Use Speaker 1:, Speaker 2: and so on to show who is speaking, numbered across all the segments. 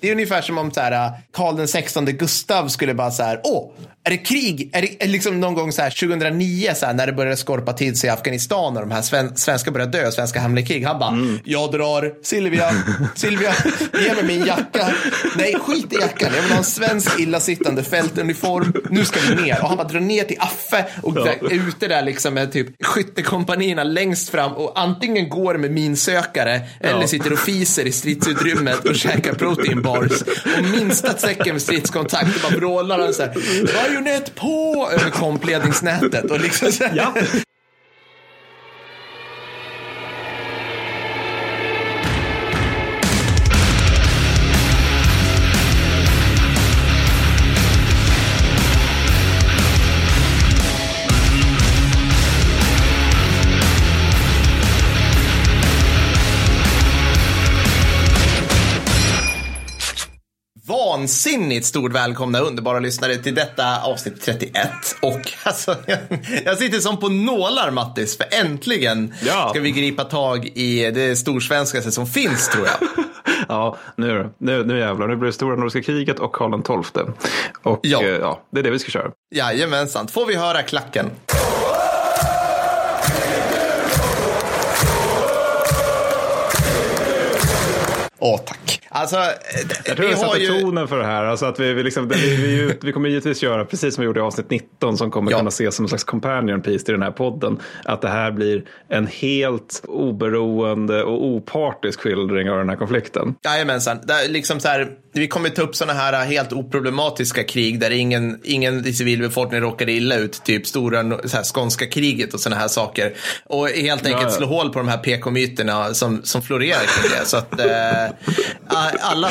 Speaker 1: Det är ungefär som om så här, Karl den 16 Gustav skulle bara så här, åh, är det krig? Är det liksom någon gång så här 2009 så här, när det började skorpa till sig i Afghanistan och de här sven svenska började dö, svenska hamnade i krig. Han bara, mm. jag drar, Silvia, Silvia, ge mig min jacka. Nej, skit i jackan. Jag vill ha en svensk illasittande fältuniform. Nu ska vi ner. Och han bara drar ner till Affe och ja. är ute där liksom med typ skyttekompanierna längst fram och antingen går med minsökare ja. eller sitter och fiser i stridsutrymmet och käkar protein bars. Och minsta tecken med stridskontakt Det bara vrålar han så här, bajonett på över kompledningsnätet. Och liksom så här. Ja. Vansinnigt stort välkomna underbara lyssnare till detta avsnitt 31. Och alltså, jag sitter som på nålar Mattis, för äntligen ja. ska vi gripa tag i det storsvenskaste som finns tror jag.
Speaker 2: ja, nu, nu, nu jävlar, nu blir det stora nordiska kriget och Karl XII. Och ja. Eh, ja, det är det vi ska köra.
Speaker 1: Jajamensan, får vi höra klacken. Åh, tack. Alltså,
Speaker 2: jag tror jag satte ju... tonen för det här. Alltså att vi, vi, liksom, vi, vi, vi, kommer givetvis göra precis som vi gjorde i avsnitt 19 som kommer ja. kunna ses som en slags companion piece till den här podden. Att det här blir en helt oberoende och opartisk skildring av den här konflikten.
Speaker 1: Jajamensan. liksom så här, vi kommer ta upp sådana här helt oproblematiska krig där ingen, ingen civilbefolkning råkar illa ut. Typ stora så här, skånska kriget och sådana här saker. Och helt enkelt ja. slå hål på de här PK-myterna som, som florerar kring det. Så att, eh, alla,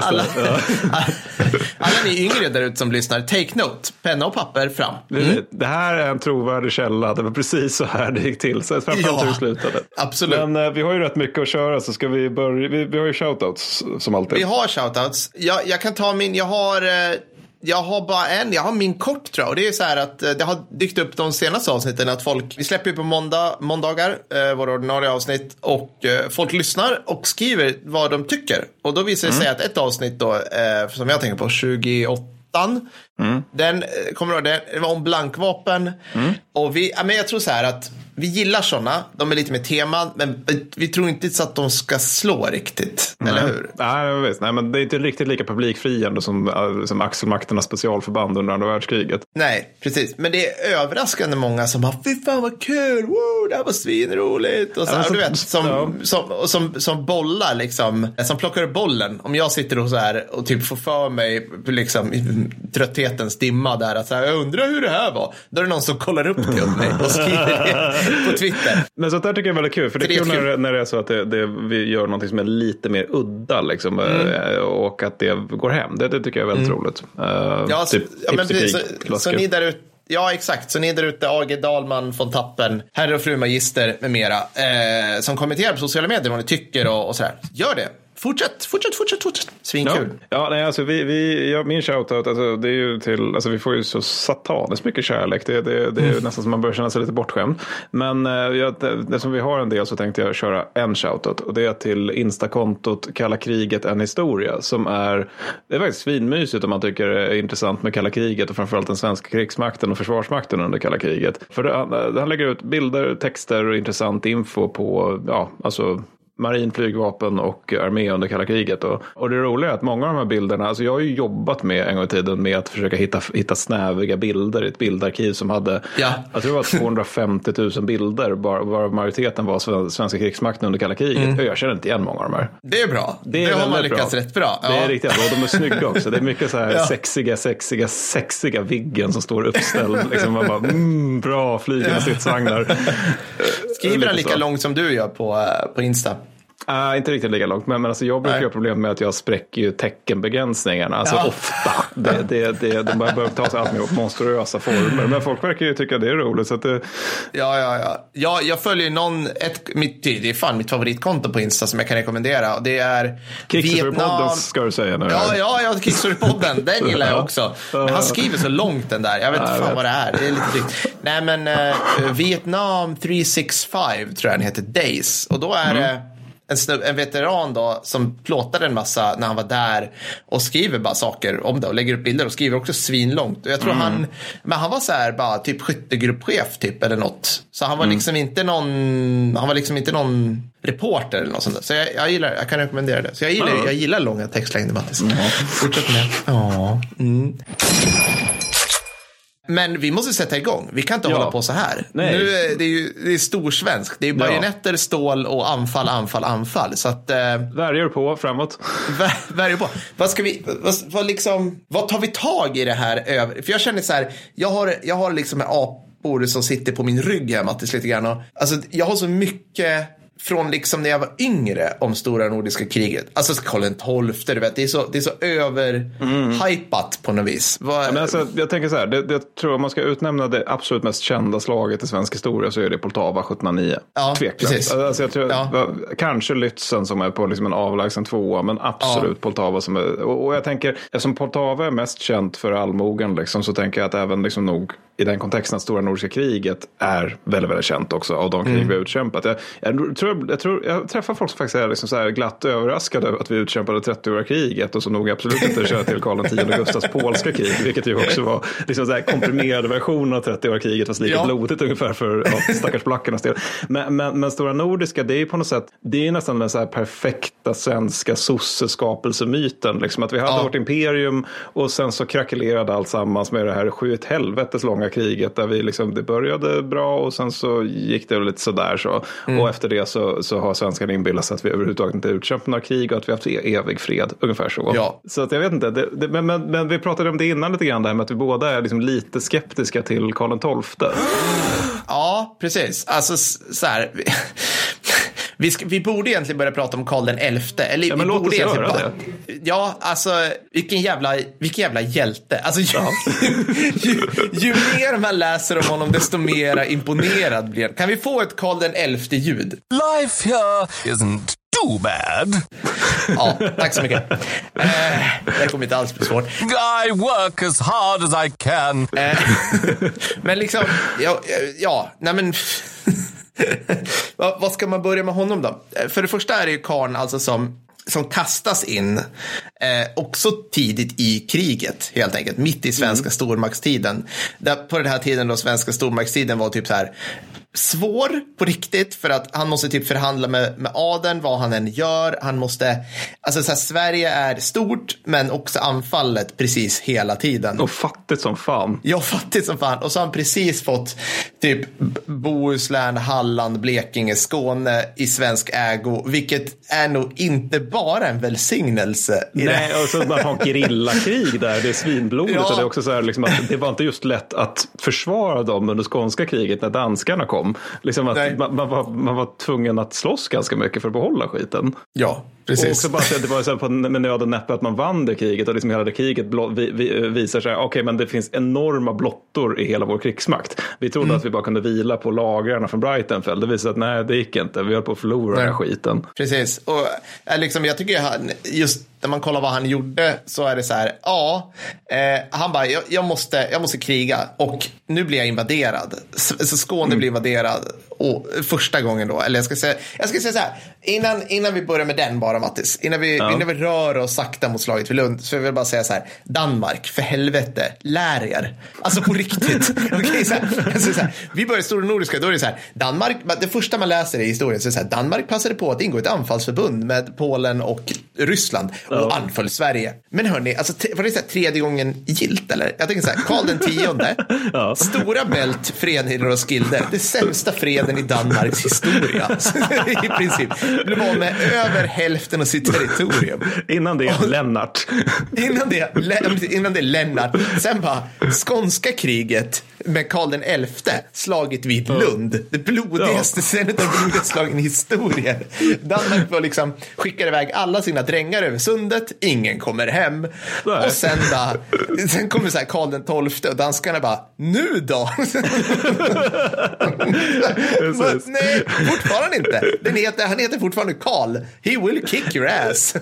Speaker 1: alla, alla ni yngre där ute som lyssnar, take note, penna och papper fram.
Speaker 2: Mm. Det här är en trovärdig källa, det var precis så här det gick till. Så framförallt ja, hur det slutade.
Speaker 1: Absolut.
Speaker 2: Men eh, vi har ju rätt mycket att köra så ska vi börja, vi, vi har ju shoutouts som alltid.
Speaker 1: Vi har shoutouts. Jag, jag kan ta min, jag har eh, jag har bara en, jag har min kort tror jag. Och det är så här att eh, det har dykt upp de senaste avsnitten att folk, vi släpper ju på måndag, måndagar, eh, våra ordinarie avsnitt. Och eh, folk lyssnar och skriver vad de tycker. Och då visar det sig mm. att ett avsnitt då, eh, som jag tänker på, 28 Mm. Den, eh, kommer du ihåg, det var om blankvapen. Mm. Och vi, men jag tror så här att vi gillar sådana. De är lite mer teman, men vi tror inte så att de ska slå riktigt. Nej. Eller hur?
Speaker 2: Nej, visst. Nej, men det är inte riktigt lika publikfriande som, äh, som axelmakternas specialförband under andra världskriget.
Speaker 1: Nej, precis. Men det är överraskande många som bara, fy fan vad kul, Woo, det här var svinroligt. Och så, ja, så, du vet, som, ja. som, som, som bollar liksom, som plockar upp bollen. Om jag sitter och så här och typ får för mig liksom trötthetens dimma där, att så här, jag undrar hur det här var. Då är det någon som kollar upp till mig och skriver det på Twitter.
Speaker 2: Men sånt där tycker jag är väldigt kul. För det är kul, När, när det är så att det, det, vi gör något som är lite mer udda. Liksom, mm. Eh, och att det går hem. Det, det tycker jag är väldigt mm. roligt. Uh,
Speaker 1: ja, typ, ja, men precis. Så, så ni där ute Ja, exakt. Så ni där ute, AG Dahlman von Tappen, herre och fru magister med mera, eh, som kommenterar på sociala medier vad ni tycker och, och sådär. Gör det. Fortsätt, fortsätt, fortsätt, fortsätt. Svinkul.
Speaker 2: Ja, ja nej, alltså vi, vi, ja, min shoutout, alltså, det är ju till, alltså vi får ju så sataniskt mycket kärlek. Det, det, det är mm. nästan som man börjar känna sig lite bortskämd. Men eh, eftersom vi har en del så tänkte jag köra en shoutout. Och det är till instakontot Kalla kriget en historia. Som är, det är faktiskt svinmysigt om man tycker det är intressant med kalla kriget. Och framförallt den svenska krigsmakten och försvarsmakten under kalla kriget. För det, han lägger ut bilder, texter och intressant info på, ja, alltså marin, flygvapen och armé under kalla kriget. Och, och det roliga är att många av de här bilderna, alltså jag har ju jobbat med en gång i tiden med att försöka hitta, hitta snäviga bilder i ett bildarkiv som hade, ja. jag tror det var 250 000 bilder, varav majoriteten var svenska krigsmakten under kalla kriget. Mm. Jag känner inte igen många av de här.
Speaker 1: Det är bra. Det, är det har man lyckats bra. rätt bra.
Speaker 2: Ja. Det är riktigt bra och de är snygga också. Det är mycket så här ja. sexiga, sexiga, sexiga Viggen som står uppställd. liksom man bara, mm, bra flygande stridsvagnar.
Speaker 1: Skriver han lika så. långt som du gör på, eh, på Insta?
Speaker 2: Uh, inte riktigt lika långt, men, men alltså jag brukar ha problem med att jag spräcker ju teckenbegränsningarna. Alltså ja. ofta. Det, det, det, de börjar ta sig allt mer monstruösa former. Men folk verkar ju tycka det är roligt. Så det...
Speaker 1: ja, ja, ja, ja. Jag följer någon, ett, mitt, det är fan mitt favoritkonto på Insta som jag kan rekommendera. det är
Speaker 2: Kickstorypodden ska du säga nu.
Speaker 1: Ja, ja, ja Kickstorypodden. Den gillar jag också. Men han skriver så långt den där. Jag vet inte fan vad det är. Det är lite drygt. Nej, men uh, Vietnam 365 tror jag den heter, Days. Och då är det mm en, snubb, en veteran då som plåtade en massa när han var där och skriver bara saker om det och lägger upp bilder och skriver också svinlångt. Och jag tror han, men han var så här bara typ skyttegruppchef typ eller något. Så han var liksom inte någon, han var liksom inte någon reporter eller något sånt där. Så jag, jag gillar, jag kan rekommendera det. Så jag gillar,
Speaker 2: Ja.
Speaker 1: jag gillar långa textlängder Mattis. Fortsätt med det. Ja. Mm. Men vi måste sätta igång. Vi kan inte
Speaker 2: Ja.
Speaker 1: hålla på så här.
Speaker 2: Nej.
Speaker 1: Nu är det, ju, det är storsvensk. Det är bajonetter, stål och anfall, anfall, anfall. Så att, eh,
Speaker 2: Värjor på framåt.
Speaker 1: vä- värja på. Vad ska vi, vad, vad, liksom, vad tar vi tag i det här över? För jag känner så här, jag har, jag har liksom en apor som sitter på min rygg här Mattis lite grann. Och, alltså, jag har så mycket från liksom när jag var yngre om stora nordiska kriget. Alltså Karl XII, du vet, det är så, det är så överhypat på något vis. Vad,
Speaker 2: Men alltså, jag tänker så här, det, det tror jag man ska utnämna det absolut mest kända slaget i svensk historia så är det Poltava 1709.
Speaker 1: Ja,
Speaker 2: Tveklöst.
Speaker 1: precis.
Speaker 2: Alltså, jag tror,
Speaker 1: Ja.
Speaker 2: Kanske Lützen som är på liksom en avlägsen tvåa, men absolut Poltava som är... Och, och jag tänker, eftersom Poltava är mest känt för allmogen liksom, så tänker jag att även liksom nog i den kontexten att stora nordiska kriget är väldigt, väldigt känt också av de krig
Speaker 1: Mm.
Speaker 2: vi har utkämpat. Jag, jag, tror, jag, tror, jag träffar folk som faktiskt är liksom så här glatt överraskade över att vi utkämpade 30-åriga kriget och som nog absolut inte känner till Karl X Gustavs polska krig, vilket ju också var liksom så här komprimerade versionen av 30-åriga kriget fast lika
Speaker 1: Ja.
Speaker 2: blodigt ungefär för ja, stackars polackernas del. Men, men, men Stora Nordiska, det är ju på något sätt, det är nästan den så här perfekta svenska sosseskapelsemyten. Liksom att vi hade
Speaker 1: Ja.
Speaker 2: vårt imperium och sen så krackelerade allt sammans med det här sju helvetes långa kriget där vi liksom, det började bra och sen så gick det lite sådär så.
Speaker 1: Mm.
Speaker 2: Och efter det så, så har svenskarna inbillat sig att vi överhuvudtaget inte utkämpat några krig och att vi har haft e- evig fred, ungefär så.
Speaker 1: Ja.
Speaker 2: Så att jag vet inte, det, det, men, men, men vi pratade om det innan lite grann, det här med att vi båda är liksom lite skeptiska till Karl XII.
Speaker 1: Ja, precis. Alltså så här. Vi, ska, vi borde egentligen börja prata om Karl den elfte. Eller
Speaker 2: Ja, men
Speaker 1: vi
Speaker 2: låt
Speaker 1: borde
Speaker 2: oss göra
Speaker 1: bara- Ja, alltså vilken jävla, vilken jävla hjälte. Alltså, ju, ju, ju mer man läser om honom, desto mer imponerad blir jag. Kan vi få ett Karl den elfte ljud?
Speaker 3: Life here isn't too bad.
Speaker 1: Ja, tack så mycket. Eh, det kommer inte alls bli svårt.
Speaker 3: I work as hard as I can.
Speaker 1: Eh, men liksom, ja, ja nej men. vad, vad ska man börja med honom då? För det första är det ju karln alltså som, som kastas in eh, också tidigt i kriget helt enkelt, mitt i svenska stormaktstiden. Där, på den här tiden då svenska stormaktstiden var typ så här svår på riktigt för att han måste typ förhandla med, med adeln vad han än gör. Han måste, alltså så här, Sverige är stort men också anfallet precis hela tiden.
Speaker 2: Och fattigt som fan.
Speaker 1: Jag fattigt som fan. Och så har han precis fått typ Bohuslän, Halland, Blekinge, Skåne i svensk ägo. Vilket är nog inte bara en välsignelse.
Speaker 2: Nej, och så man har gerillakrig där, det är svinblodigt.
Speaker 1: Ja.
Speaker 2: Och det, är också så här, liksom, att det var inte just lätt att försvara dem under skånska kriget när danskarna kom. Liksom att man, man, var, man var tvungen att slåss ganska mycket för att behålla skiten.
Speaker 1: Ja,
Speaker 2: Och
Speaker 1: precis.
Speaker 2: också bara att det var så här på, med nöd och näppe att man vann det kriget och liksom hela det kriget vi, vi, visar sig, okej men det finns enorma blottor i hela vår krigsmakt. Vi trodde
Speaker 1: Mm.
Speaker 2: att vi bara kunde vila på lagrarna från Brightonfeld. Det visade sig att nej, det gick inte. Vi höll på att förlora den här
Speaker 1: Nej.
Speaker 2: skiten.
Speaker 1: Precis. Och eh, liksom, jag tycker han, just när man kollar vad han gjorde så är det så här, ja, eh, han bara, jag, jag, måste, jag måste kriga och nu blir jag invaderad. Så Skåne blir invaderad och, första gången då, eller jag ska säga, jag ska säga så här, innan, innan vi börjar med den bara Mattis, innan vi, innan vi rör oss sakta mot slaget vid Lund, så vill jag bara säga så här, Danmark, för helvete, lär er. Alltså på riktigt. Okej, så här, alltså så här, vi börjar Stora Nordiska, då är det så här, Danmark, det första man läser i historien så är det så här, Danmark passade på att ingå ett anfallsförbund med Polen och Ryssland och anföll Sverige. Men hörni, alltså, var det så här, tredje gången gilt eller? Jag tänker så här, Karl den tionde, Stora Bält, Fredhilder och Skilder, det sämsta freden i Danmarks historia. I princip. Blev av med över hälften av sitt territorium.
Speaker 2: Innan det, Lennart.
Speaker 1: Innan det, innan det Lennart. Sen bara skånska kriget med Karl den elfte, slaget vid Lund. Det blodigaste, av de blodigaste slagen i historien. Danmark var liksom, skickade iväg alla sina drängar över sundet, ingen kommer hem.
Speaker 2: Nej.
Speaker 1: Och sen bara, sen kommer så här Karl den tolfte och danskarna bara, nu då? Nej, fortfarande inte. Den heter, han heter fortfarande Karl. He will kick your ass.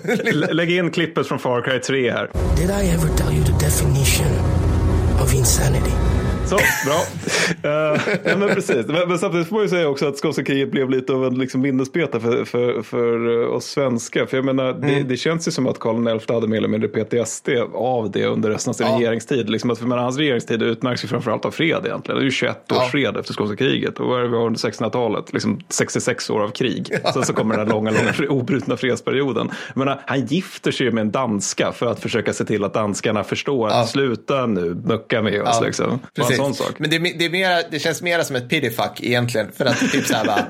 Speaker 2: Lägg in klippet från Far Cry 3 här.
Speaker 4: Did I ever tell you the definition of insanity?
Speaker 2: Så, bra. Uh, nej, men precis. Men, men, samtidigt får man ju säga också att skånska kriget blev lite av en liksom, minnesbeta för, för, för uh, oss svenskar. För jag menar, mm. det, det, känns ju som att Karl XI hade mer eller mindre PTSD av det under resten av sin ja. regeringstid. Liksom, att, för menar, hans regeringstid utmärks ju framförallt av fred egentligen. Det är ju 21 års ja. fred efter skånska kriget. Och vad är det vi har under 1600-talet? Liksom 66 år av krig. Ja. Sen så kommer den här långa, långa obrutna fredsperioden. Jag menar, han gifter sig med en danska för att försöka se till att danskarna förstår att sluta nu mucka med oss. Liksom.
Speaker 1: Precis. Sån sak. Men det, det, är mera, det känns mer som ett pidifuck egentligen. För att typ så här bara,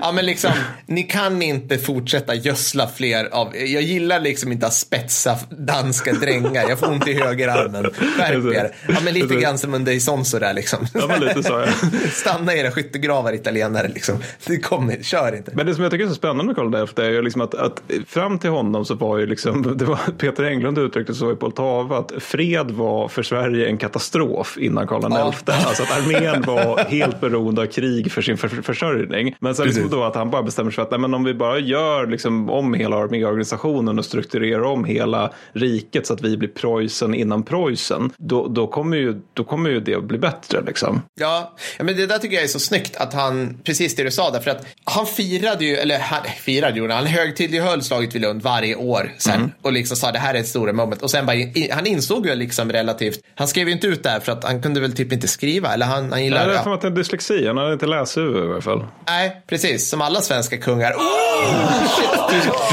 Speaker 1: ja men liksom, ni kan inte fortsätta gödsla fler av, jag gillar liksom inte att spetsa danska drängar, jag får ont i högerarmen. Skärp er. Ja men lite grann som under Isonzo där liksom.
Speaker 2: Ja men lite så ja.
Speaker 1: Stanna i era skyttegravar italienare liksom. Det kommer, kör inte.
Speaker 2: Men det som jag tycker är så spännande med Karl XI är ju liksom att, att fram till honom så var ju liksom, det var Peter Englund uttryckte så i Poltava att fred var för Sverige en katastrof innan Karl XI. Ja. Alltså att armén var helt beroende av krig för sin för försörjning. Men sen liksom då att han bara bestämmer sig för att nej, men om vi bara gör liksom om hela arméorganisationen och strukturerar om hela riket så att vi blir Preussen innan Preussen, då, då, kommer, ju, då kommer ju det att bli bättre. Liksom.
Speaker 1: Ja, men det där tycker jag är så snyggt att han, precis det du sa, därför att han firade ju, eller han firade ju, han högtidlighöll slaget vid Lund varje år sen mm. och liksom sa det här är ett stort moment och sen bara, han insåg ju liksom relativt, han skrev ju inte ut det här för att han kunde väl typ inte skriva eller han, han gillar
Speaker 2: det. är att det är dyslexi, han hade inte läshuvud i alla fall.
Speaker 1: Nej, precis, som alla svenska kungar. Oh, shit.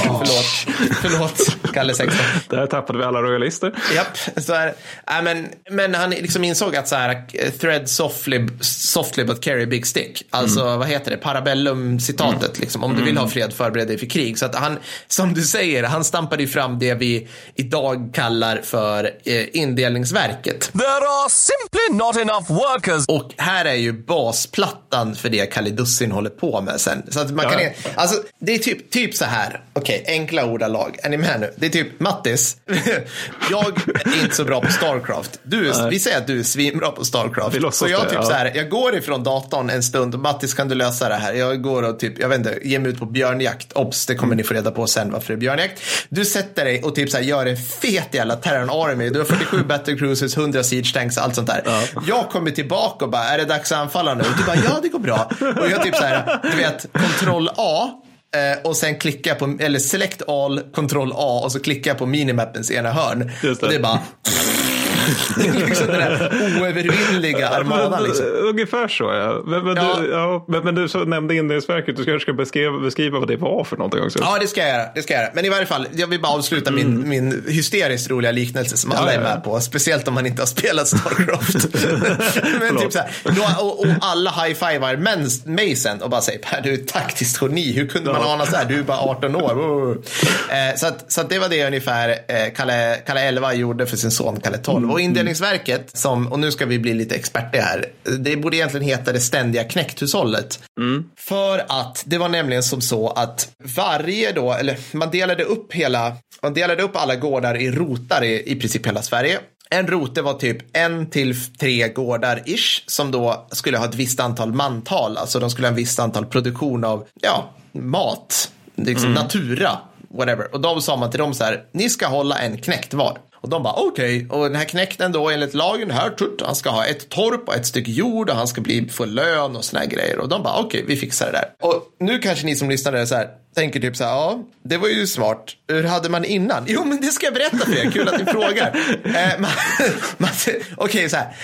Speaker 1: Förlåt, förlåt, Kalle 16.
Speaker 2: Där tappade vi alla royalister.
Speaker 1: Japp, så är, äh, men, men han liksom insåg att så här, thread softly, softly but carry big stick. Alltså, mm. vad heter det, parabellum-citatet. Mm. Liksom, om du vill ha mm. fred, förbered dig för krig. Så att han, som du säger, han stampade ju fram det vi idag kallar för eh, indelningsverket.
Speaker 3: There are simply not enough workers.
Speaker 1: Och här är ju basplattan för det Kalle Dussin håller på med sen. Så att man ja. kan, alltså, det är typ, typ så här, okej, okay, enkla ordalag. Är ni med nu? Det är typ, Mattis, jag är inte så bra på Starcraft. Du, vi säger att du är svinbra på Starcraft. Så jag, typ ja. så här, jag går ifrån datorn en stund och Mattis, kan du lösa det här? Jag går och typ, jag vet inte, ger mig ut på björnjakt. Obs, det kommer mm. ni få reda på sen varför det är björnjakt. Du sätter dig och typ så här, gör en fet jävla Terran Army. Du har 47 Battle Cruisers, 100 Siege Tanks, allt sånt där. Ja. Jag kommer tillbaka och bara, är det dags att anfalla nu? Och du bara, ja det går bra. Och jag typ så här, du vet, kontroll A Eh, och sen klickar på, eller select all, kontroll A och så klickar jag på minimappens ena hörn. Det. Och det är bara liksom den där oövervinnliga armadan. Liksom.
Speaker 2: Ungefär så ja. Men, men, ja. Du, ja, men, men du så nämnde indelningsverket, du kanske ska beskriva, beskriva vad det var för någonting också.
Speaker 1: Ja, det ska jag göra. Det ska jag göra. Men i varje fall, jag vill bara avsluta mm. min, min hysteriskt roliga liknelse som alla ja, är med på. Speciellt om man inte har spelat Starcraft. men typ så här, då, och, och, alla high-fivar mig sen och bara säger, Per, du är taktiskt geni. Hur kunde man ana så här? Du är bara 18 år. Eh, så att, så att det var det ungefär eh, Kalle, Kalle 11 gjorde för sin son Kalle 12. Och indelningsverket, som, och nu ska vi bli lite experter här, det borde egentligen heta det ständiga knäkthushållet. Mm. För att det var nämligen som så att varje då, eller man delade upp hela, man delade upp alla gårdar i rotar i, i princip hela Sverige. En rote var typ en till tre gårdar ish som då skulle ha ett visst antal mantal, alltså de skulle ha ett visst antal produktion av, ja, mat, liksom mm. natura, whatever. Och då sa man till dem så här, ni ska hålla en knäckt var. Och de bara okej, okay. och den här knäkten då enligt lagen här, tut, han ska ha ett torp och ett stycke jord och han ska bli få lön och såna grejer. Och de bara okej, okay, vi fixar det där. Och nu kanske ni som lyssnar är så här, tänker typ så här, ja, det var ju smart. Hur hade man innan? Jo, men det ska jag berätta för er. Kul att ni frågar. Eh, Okej, okay, så här.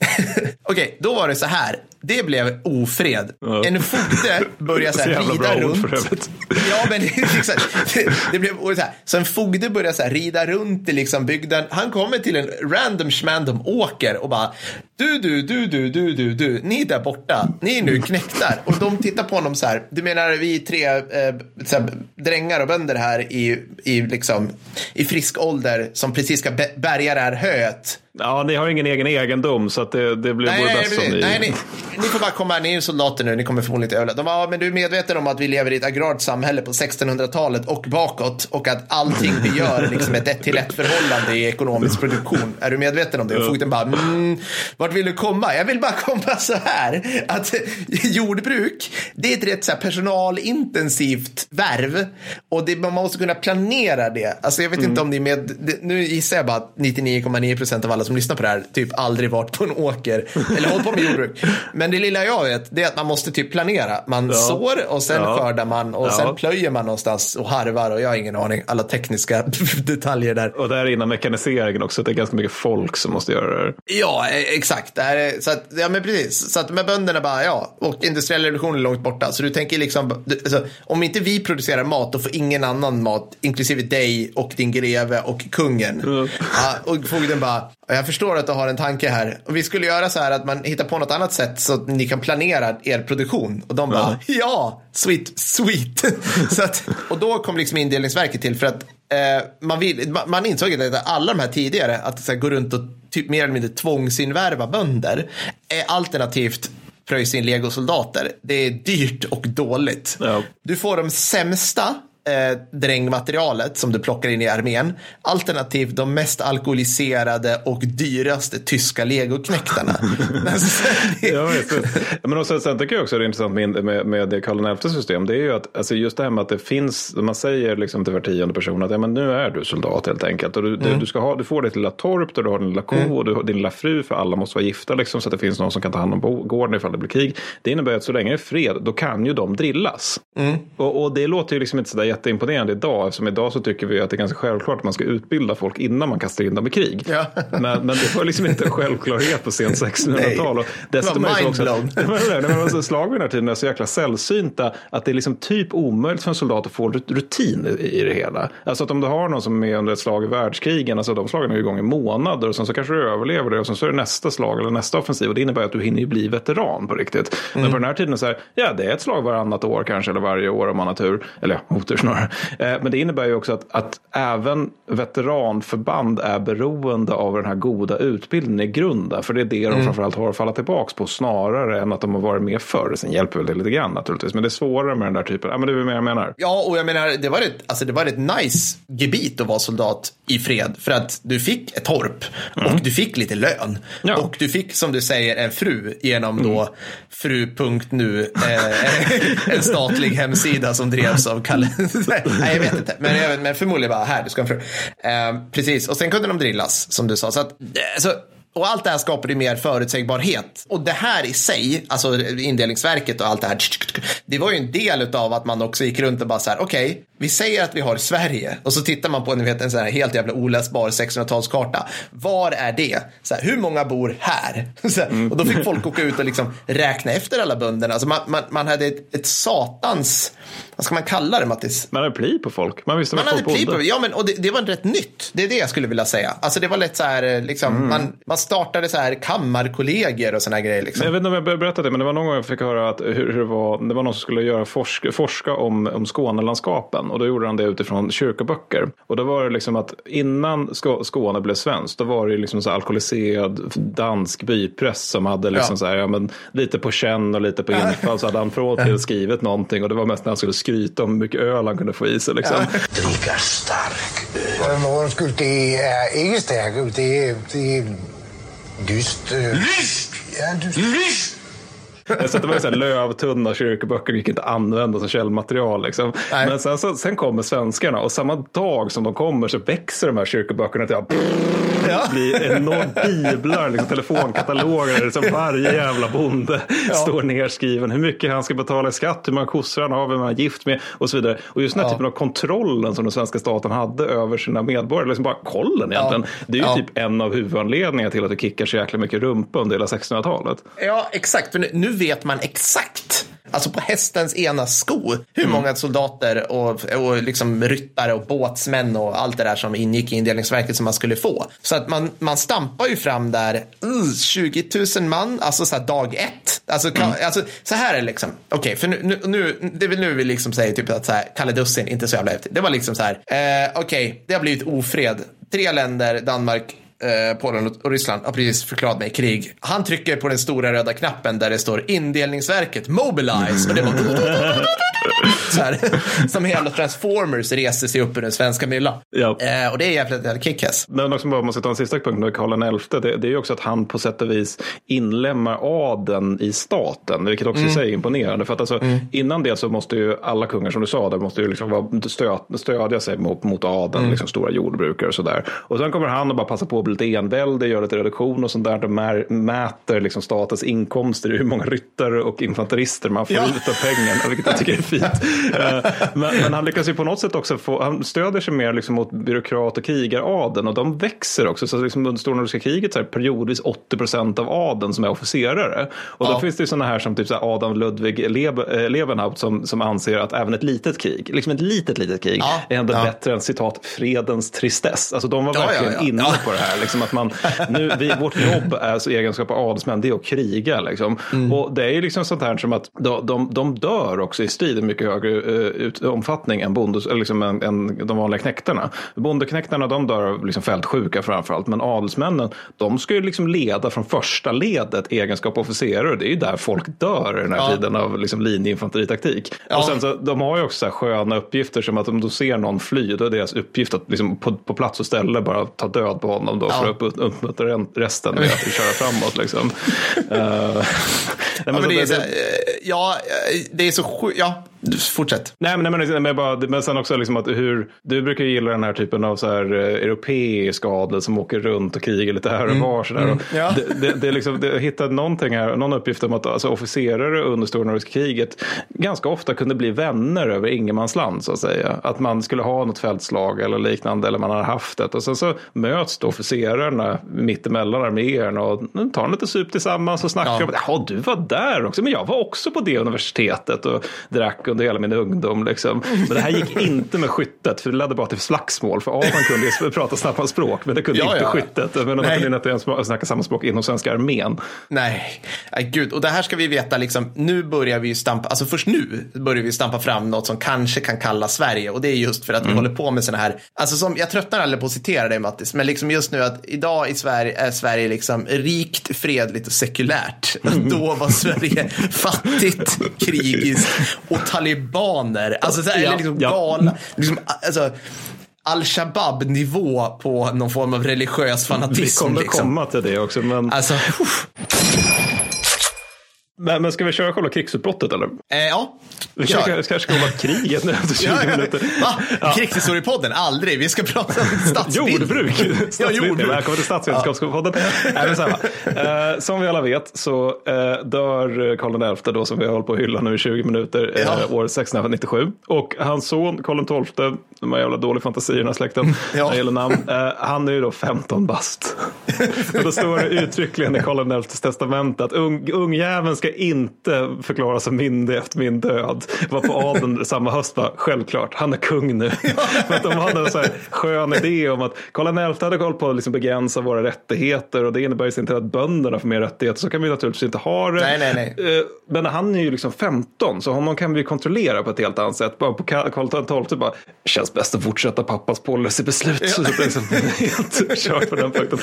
Speaker 1: Okej, okay, då var det så här. Det blev ofred. Ja. En fogde började så här, rida runt. Ja, men liksom, det, det, blev så här. Så en fogde började så här, rida runt i liksom bygden. Han kommer till en random schmandom åker och bara du, du, du, du, du, du, du, ni där borta, ni är nu knäckta. Och de tittar på honom så här. Du menar vi tre eh, så här, drängar och bönder här i, i, liksom, i frisk ålder som precis ska bärga det här höet
Speaker 2: Ja, ni har ingen egen egendom så att det, det blir nej, bäst
Speaker 1: som
Speaker 2: ni...
Speaker 1: Nej, ni, ni får bara komma, ni är soldater nu, ni kommer förmodligen inte överleva. De bara, men du är medveten om att vi lever i ett agrart samhälle på 1600-talet och bakåt och att allting vi gör liksom ett ett till ett förhållande i ekonomisk produktion. Är du medveten om det? Och fogden bara, mm, vart vill du komma? Jag vill bara komma så här, att jordbruk, det är ett rätt så här personalintensivt värv och det, man måste kunna planera det. Alltså jag vet mm. inte om ni är med, nu gissar jag bara att 99,9 procent av alla alla som lyssnar på det här typ aldrig varit på en åker eller hållit på med jordbruk. Men det lilla jag vet det är att man måste typ planera. Man
Speaker 2: Ja.
Speaker 1: sår och sen
Speaker 2: Ja.
Speaker 1: skördar man och
Speaker 2: Ja.
Speaker 1: sen plöjer man någonstans och harvar och jag har ingen aning. Alla tekniska detaljer där.
Speaker 2: Och där innan mekaniseringen också, det är ganska mycket folk som måste göra det.
Speaker 1: Ja, eh, exakt. Det är, så att, ja, men precis. Så att med bönderna bara, ja, och industriell revolution är långt borta. Så du tänker liksom, alltså, om inte vi producerar mat, då får ingen annan mat, inklusive dig och din greve och kungen.
Speaker 2: Mm.
Speaker 1: Ja, och fogden bara, jag förstår att du har en tanke här. Och vi skulle göra så här att man hittar på något annat sätt så att ni kan planera er produktion. Och de bara, ja, sweet, sweet. så att, och då kom liksom indelningsverket till för att eh, man, vill, man, insåg att alla de här tidigare, att så här, gå runt och typ mer eller mindre tvångsinvärva bönder, är alternativt pröjsa in legosoldater. Det är dyrt och dåligt.
Speaker 2: Ja.
Speaker 1: Du får de sämsta eh, drängmaterialet som du plockar in i armén. Alternativt de mest alkoholiserade och dyraste tyska
Speaker 2: Ja, visst. Men också, sen tycker jag också det är intressant med, med, med Karl XI system. Det är ju att alltså just det här med att det finns, man säger liksom till var tionde person att ja, men nu är du soldat helt enkelt. Och du, du, du, ska ha, du får ditt lilla torp där du har din lilla ko och du din lilla fru för alla måste vara gifta liksom, så att det finns någon som kan ta hand om gården ifall det blir krig. Det innebär att så länge det är fred då kan ju de drillas. Och, och det låter ju liksom inte sådär jätteimponerande idag eftersom idag så tycker vi att det är ganska självklart att man ska utbilda folk innan man kastar in dem i krig.
Speaker 1: Ja.
Speaker 2: Men, men det var liksom inte en självklarhet på sent 1600-tal. Och dessutom
Speaker 1: Det var
Speaker 2: det
Speaker 1: mindblown.
Speaker 2: Slag vid den här tiden är så jäkla sällsynta att det är liksom typ omöjligt för en soldat att få rut- rutin i det hela. Alltså att om du har någon som är under ett slag i världskrigen, alltså de slagen är igång i månader och sen så kanske du överlever det och sen så är det nästa slag eller nästa offensiv och det innebär att du hinner bli veteran på riktigt. Men på den här tiden så här, ja det är ett slag varannat år kanske eller varje år om man har tur, eller ja, otur snarare. Eh, men det innebär ju också att, att även veteranförband är beroende av den här goda utbildningen i grunden, för det är det de framförallt har att falla tillbaka på snarare än att de har varit med förr. Sen hjälper väl det lite grann naturligtvis, men det är svårare med den där typen. Ja, men det är mer jag menar.
Speaker 1: Ja, och jag menar, det var, ett, alltså, det var ett nice gebit att vara soldat i fred. För att du fick ett torp och du fick lite lön.
Speaker 2: Ja.
Speaker 1: Och du fick, som du säger, en fru genom då fru.nu, eh, en statlig hemsida som drevs av Kalle. Nej, jag vet inte. Men, jag vet, men förmodligen bara, här, du ska ha en fru. Eh, precis, och sen kunde de drillas, som du sa. Så att, eh, så, och allt det här skapade ju mer förutsägbarhet. Och det här i sig, alltså indelningsverket och allt det här, det var ju en del av att man också gick runt och bara så här, okej, vi säger att vi har Sverige och så tittar man på ni vet, en sån här helt jävla oläsbar 1600-talskarta. Var är det? Så här, hur många bor här? Så här, och då fick folk åka ut och liksom räkna efter alla bönderna. Alltså man, man, man hade ett, ett satans, vad ska man kalla det Mattis?
Speaker 2: Man hade pli på folk. Man visste
Speaker 1: Man hade pli på, ja men och det, det var rätt nytt. Det är det jag skulle vilja säga. Alltså det var lätt så här, eh, liksom,
Speaker 2: Mm.
Speaker 1: man, man startade så här kammarkollegier och här grejer. Liksom.
Speaker 2: Jag vet inte om jag berättade det, men det var någon gång jag fick höra att hur, det, var, det var någon som skulle göra forska, forska om, om Skånelandskapen. Och då gjorde han det utifrån kyrkoböcker. Och då var det liksom att innan Skå- Skåne blev svenskt, då var det liksom så alkoholiserad dansk bypress som hade liksom
Speaker 1: Ja.
Speaker 2: så här, ja, men lite på känn och lite på infall. Så hade han från till skrivit någonting och det var mest när skulle skryta om hur mycket öl han kunde få i sig. Liksom.
Speaker 4: Dricka stark öl.
Speaker 5: Er ikke stærk øl. Det er, det er dyst.
Speaker 4: Lyst!
Speaker 5: Ja, dyst.
Speaker 4: Lyst!
Speaker 2: Så det var ju så här lövtunna kyrkoböcker, gick inte att använda som källmaterial. Liksom. Men sen, så, sen kommer svenskarna och samma dag som de kommer så växer de här kyrkoböckerna till att
Speaker 1: Ja.
Speaker 2: bli enormt biblar, liksom, telefonkataloger. Liksom varje jävla bonde står nerskriven hur mycket han ska betala i skatt, hur många kossor han har, vem han är gift med och så vidare. Och just den här
Speaker 1: Ja.
Speaker 2: typen av kontrollen som den svenska staten hade över sina medborgare, liksom bara kollen egentligen. Det är ju
Speaker 1: Ja.
Speaker 2: typ en av huvudanledningarna till att det kickar så jäkla mycket rumpa under hela 1600-talet.
Speaker 1: Ja, exakt. För nu vet man exakt, alltså på hästens ena sko, hur
Speaker 2: Mm.
Speaker 1: många soldater och, och liksom ryttare och båtsmän och allt det där som ingick i indelningsverket som man skulle få. Så att man, man stampar ju fram där uh, 20 000 man, alltså så här dag ett. Alltså, kan,
Speaker 2: Mm.
Speaker 1: alltså så här är det liksom. Okej, för nu, nu, nu, det är väl nu vi liksom säger typ att så här, Kalle Dussin, inte så jävla häftigt. Det var liksom så här, eh, okej, det har blivit ofred. Tre länder, Danmark, eh, Polen och- och Ryssland har precis förklarat mig krig. Han trycker på den stora röda knappen där det står indelningsverket mobilize och det var så här, som hela Transformers reser sig upp ur den svenska myllan.
Speaker 2: Ja.
Speaker 1: Eh, och det är jävligt jävligt kick-ass.
Speaker 2: Men också bara, om man ska ta en sista punkt med Karl XI, det, det är ju också att han på sätt och vis inlemmar adeln i staten, vilket också
Speaker 1: Mm.
Speaker 2: i sig är imponerande. För att alltså, innan det så måste ju alla kungar, som du sa, där måste ju liksom vara, stö, stödja sig mot, mot adeln,
Speaker 1: Mm.
Speaker 2: liksom stora jordbrukare och sådär. Och sen kommer han och bara passa på att bli lite envälde, gör lite reduktion och sånt där. De mär, mäter liksom statens inkomster, i hur många ryttare och infanterister man får
Speaker 1: Ja.
Speaker 2: ut av pengarna, vilket jag tycker är fint. Eh, men, men han lyckas ju på något sätt också få, han stödjer sig mer liksom mot byråkrat och krigaradeln och de växer också. Så liksom under stora nordiska kriget så är det periodvis 80 procent av adeln som är officerare. Och då
Speaker 1: Ja.
Speaker 2: finns det ju sådana här som typ så här Adam Ludwig eh, Levenhaupt som, som anser att även ett litet krig, liksom ett litet, litet krig,
Speaker 1: Ja.
Speaker 2: är ändå
Speaker 1: Ja.
Speaker 2: bättre än citat fredens tristess. Alltså de var verkligen
Speaker 1: ja.
Speaker 2: inne på det här. Liksom att man, nu, vi, vårt jobb är alltså egenskap av adelsmän, det är att kriga. Liksom.
Speaker 1: Mm.
Speaker 2: Och det är ju liksom sånt här som att de, de, de dör också i strid i mycket högre eh, ut, omfattning än, bondes, liksom än, än de vanliga knektarna. Bondeknektarna de dör av liksom fältsjuka framförallt, men adelsmännen de ska ju liksom leda från första ledet egenskap officerare. Det är ju där folk dör i den här
Speaker 1: Ja.
Speaker 2: tiden av liksom linjeinfanteritaktik.
Speaker 1: Ja.
Speaker 2: Och sen så, de har ju också så här sköna uppgifter som att om de ser någon fly, då är deras uppgift att liksom på, på plats och ställe bara ta död på honom då för att upp- uppmuntra resten med att köra framåt. Liksom. Eh, nej,
Speaker 1: Ja,
Speaker 2: men
Speaker 1: men
Speaker 2: så
Speaker 1: det är
Speaker 2: det-
Speaker 1: så, eh, ja, eh, det är så sjukt. Ja, fortsätt.
Speaker 2: Nej, men, nej, men, men, bara, men sen också liksom att hur, du brukar ju gilla den här typen av så här, eh, europeisk adel som åker runt och krigar lite här och var. Så där. Och
Speaker 1: Ja.
Speaker 2: det, det, det, liksom, det, jag hittade någonting här, någon uppgift om att alltså, officerare under stora nordiska kriget ganska ofta kunde bli vänner över ingenmansland så att säga. Att man skulle ha något fältslag eller liknande eller man har haft det. Och sen så möts då officerarna mittemellan arméerna och tar lite sup tillsammans och snackar
Speaker 1: Ja.
Speaker 2: om att "Jaha, du var där också, men jag var också på det universitetet och drack under hela min ungdom. Liksom. Men det här gick inte med skyttet, för det ledde bara till slagsmål. För Adam kunde ju prata snabba språk, men det kunde
Speaker 1: Ja,
Speaker 2: inte
Speaker 1: ja.
Speaker 2: skyttet. Men de kunde inte ens snacka samma språk inom svenska armén.
Speaker 1: Nej, Nej gud. Och det här ska vi veta, liksom, nu börjar vi ju stampa, alltså först nu börjar vi stampa fram något som kanske kan kallas Sverige. Och det är just för att vi håller på med sådana här, alltså som, jag tröttnar aldrig på att citera dig Mattis, men liksom just nu att idag i Sverige är Sverige liksom rikt, fredligt och sekulärt. Då var Sverige fattigt, krigiskt och talibaner. Alltså så här, eller liksom galna, liksom, alltså, Al-Shabaab-nivå på någon form av religiös
Speaker 2: Vi
Speaker 1: fanatism.
Speaker 2: kommer
Speaker 1: liksom.
Speaker 2: komma till det också. Men,
Speaker 1: Alltså, uff.
Speaker 2: Men, men ska vi köra själva krigsutbrottet eller?
Speaker 1: Eh, ja,
Speaker 2: Vi
Speaker 1: kör.
Speaker 2: kanske, kanske ska komma kriget nu efter 20
Speaker 1: Ja, ja.
Speaker 2: minuter.
Speaker 1: Va? Krigshistoriepodden? Aldrig. Vi ska prata om stadsbild.
Speaker 2: Jordbruk.
Speaker 1: Ja, jordbruk.
Speaker 2: Välkommen till Statsvetenskapspodden. Nej, men så här, eh, som vi alla vet så eh, dör Karl XI då som vi har hållit på att hylla nu i 20 minuter eh,
Speaker 1: Ja.
Speaker 2: år 1697. Och hans son Karl XII, de här jävla dåliga fantasierna i den här släkten,
Speaker 1: Ja.
Speaker 2: när det gäller namn, eh, han är ju då 15 bast. och då står det uttryckligen i Karl XIs testamente att ung, ungjäveln ska inte förklaras som myndig efter min död. Var på adeln samma höst bara, självklart, han är kung nu. För att de hade en så här skön idé om att Karl XI hade koll på att liksom begränsa våra rättigheter och det innebär ju inte att bönderna får mer rättigheter. Så kan vi naturligtvis inte ha det.
Speaker 1: Nej, nej, nej.
Speaker 2: Eh, Men han är ju liksom 15 så honom kan vi kontrollera på ett helt annat sätt. Bara på Ka- Karl XII bara, känns bäst att fortsätta pappas policybeslut. Så det är liksom helt kört på den punkten.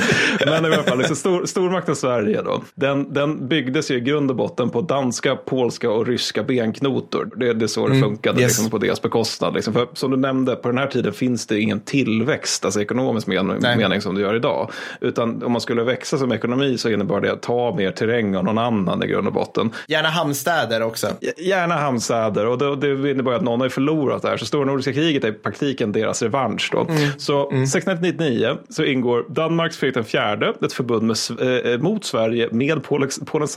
Speaker 2: Men i alla fall, liksom stor, stormakten Sverige då. Den, den byggdes ju i grund och botten på danska, polska och ryska benknotor. Det, det är så det funkade
Speaker 1: Mm. yes.
Speaker 2: liksom, på deras bekostnad. Liksom. För som du nämnde, på den här tiden finns det ingen tillväxt, alltså ekonomisk men,
Speaker 1: Nej.
Speaker 2: mening som det gör idag. Utan om man skulle växa som ekonomi så innebar det att ta mer terräng av någon annan i grund och botten.
Speaker 1: Gärna hamnstäder också.
Speaker 2: Gärna hamnstäder och det, det innebär att någon har förlorat där. Så Stora Nordiska kriget är i praktiken deras revansch. Då. Så 1699 så ingår Danmarks Fredrik fjärde ett förbund med, S- eh, mot Sverige med Polen, Polen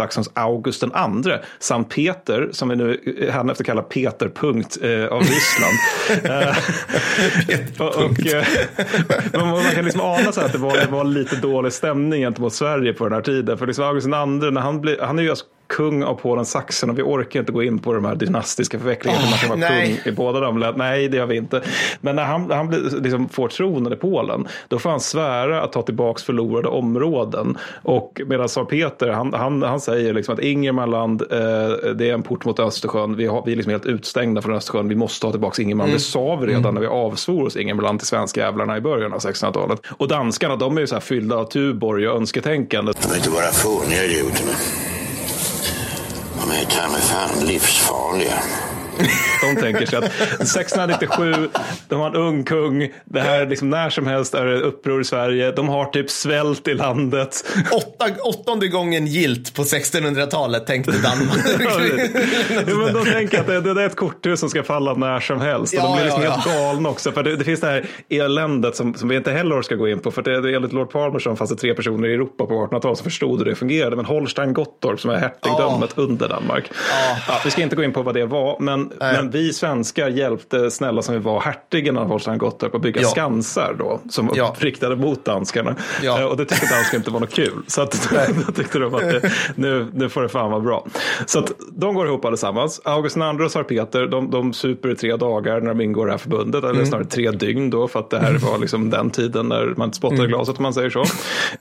Speaker 2: Den andre samt Peter, som vi nu eh, efter kallar Peter punkt eh, av Ryssland. Eh, och, och, eh, man, kan liksom ana så att det var, det var lite dålig stämning gentemot Sverige på den här tiden. För liksom August den andre, när han, blir, han är ju alltså kung av Polen Saxen och vi orkar inte gå in på de här dynastiska förvecklingarna.
Speaker 1: Åh,
Speaker 2: man kan vara
Speaker 1: nej.
Speaker 2: kung i båda de länderna. Nej, det gör vi inte. Men när han, han blir, liksom, får tronen i Polen, då får han svära att ta tillbaka förlorade områden. Och medan tsar Peter, han, han, han säger liksom att Ingermanland, eh, det är en port mot Östersjön. Vi, har, vi är liksom helt utstängda från Östersjön. Vi måste ta tillbaka Ingermanland. Det sa vi redan när vi avsvor oss Ingermanland till svenska jävlarna i början av 1600-talet. Och danskarna, de är ju så här fyllda av Tuborg och önsketänkande.
Speaker 4: De är inte bara fåniga idioterna. De är ta mig fan livsfarliga.
Speaker 2: De tänker sig att 1697, de har en ung kung, det här liksom när som helst är det uppror i Sverige, de har typ svält i landet.
Speaker 1: Åtta, åttonde gången gilt på 1600-talet tänkte Danmark.
Speaker 2: ja, men de tänker att det, det är ett korthus som ska falla när som helst. Och
Speaker 1: Ja,
Speaker 2: de blir liksom
Speaker 1: ja,
Speaker 2: helt galna också. För det, det finns det här eländet som, som vi inte heller ska gå in på. För det, det, enligt Lord Palmerston fanns det tre personer i Europa på 1800-talet som förstod hur det fungerade. Men Holstein-Gottorp som är hertigdömet under Danmark. Ja, vi ska inte gå in på vad det var. Men, men vi svenskar hjälpte snälla som vi var hertigen av Holstein-Gottorp att bygga
Speaker 1: Ja.
Speaker 2: skansar då. Som
Speaker 1: Ja.
Speaker 2: riktade mot danskarna.
Speaker 1: Ja.
Speaker 2: Eh, Och det tyckte danskarna inte var något kul. Så att, då tyckte de att det, nu, nu får det fan vara bra. Så att de går ihop allesammans. August II och Tsar Peter, de, de super i tre dagar när de ingår i det här förbundet. Eller snarare tre dygn då, för att det här var liksom den tiden när man spottade glaset om man säger så.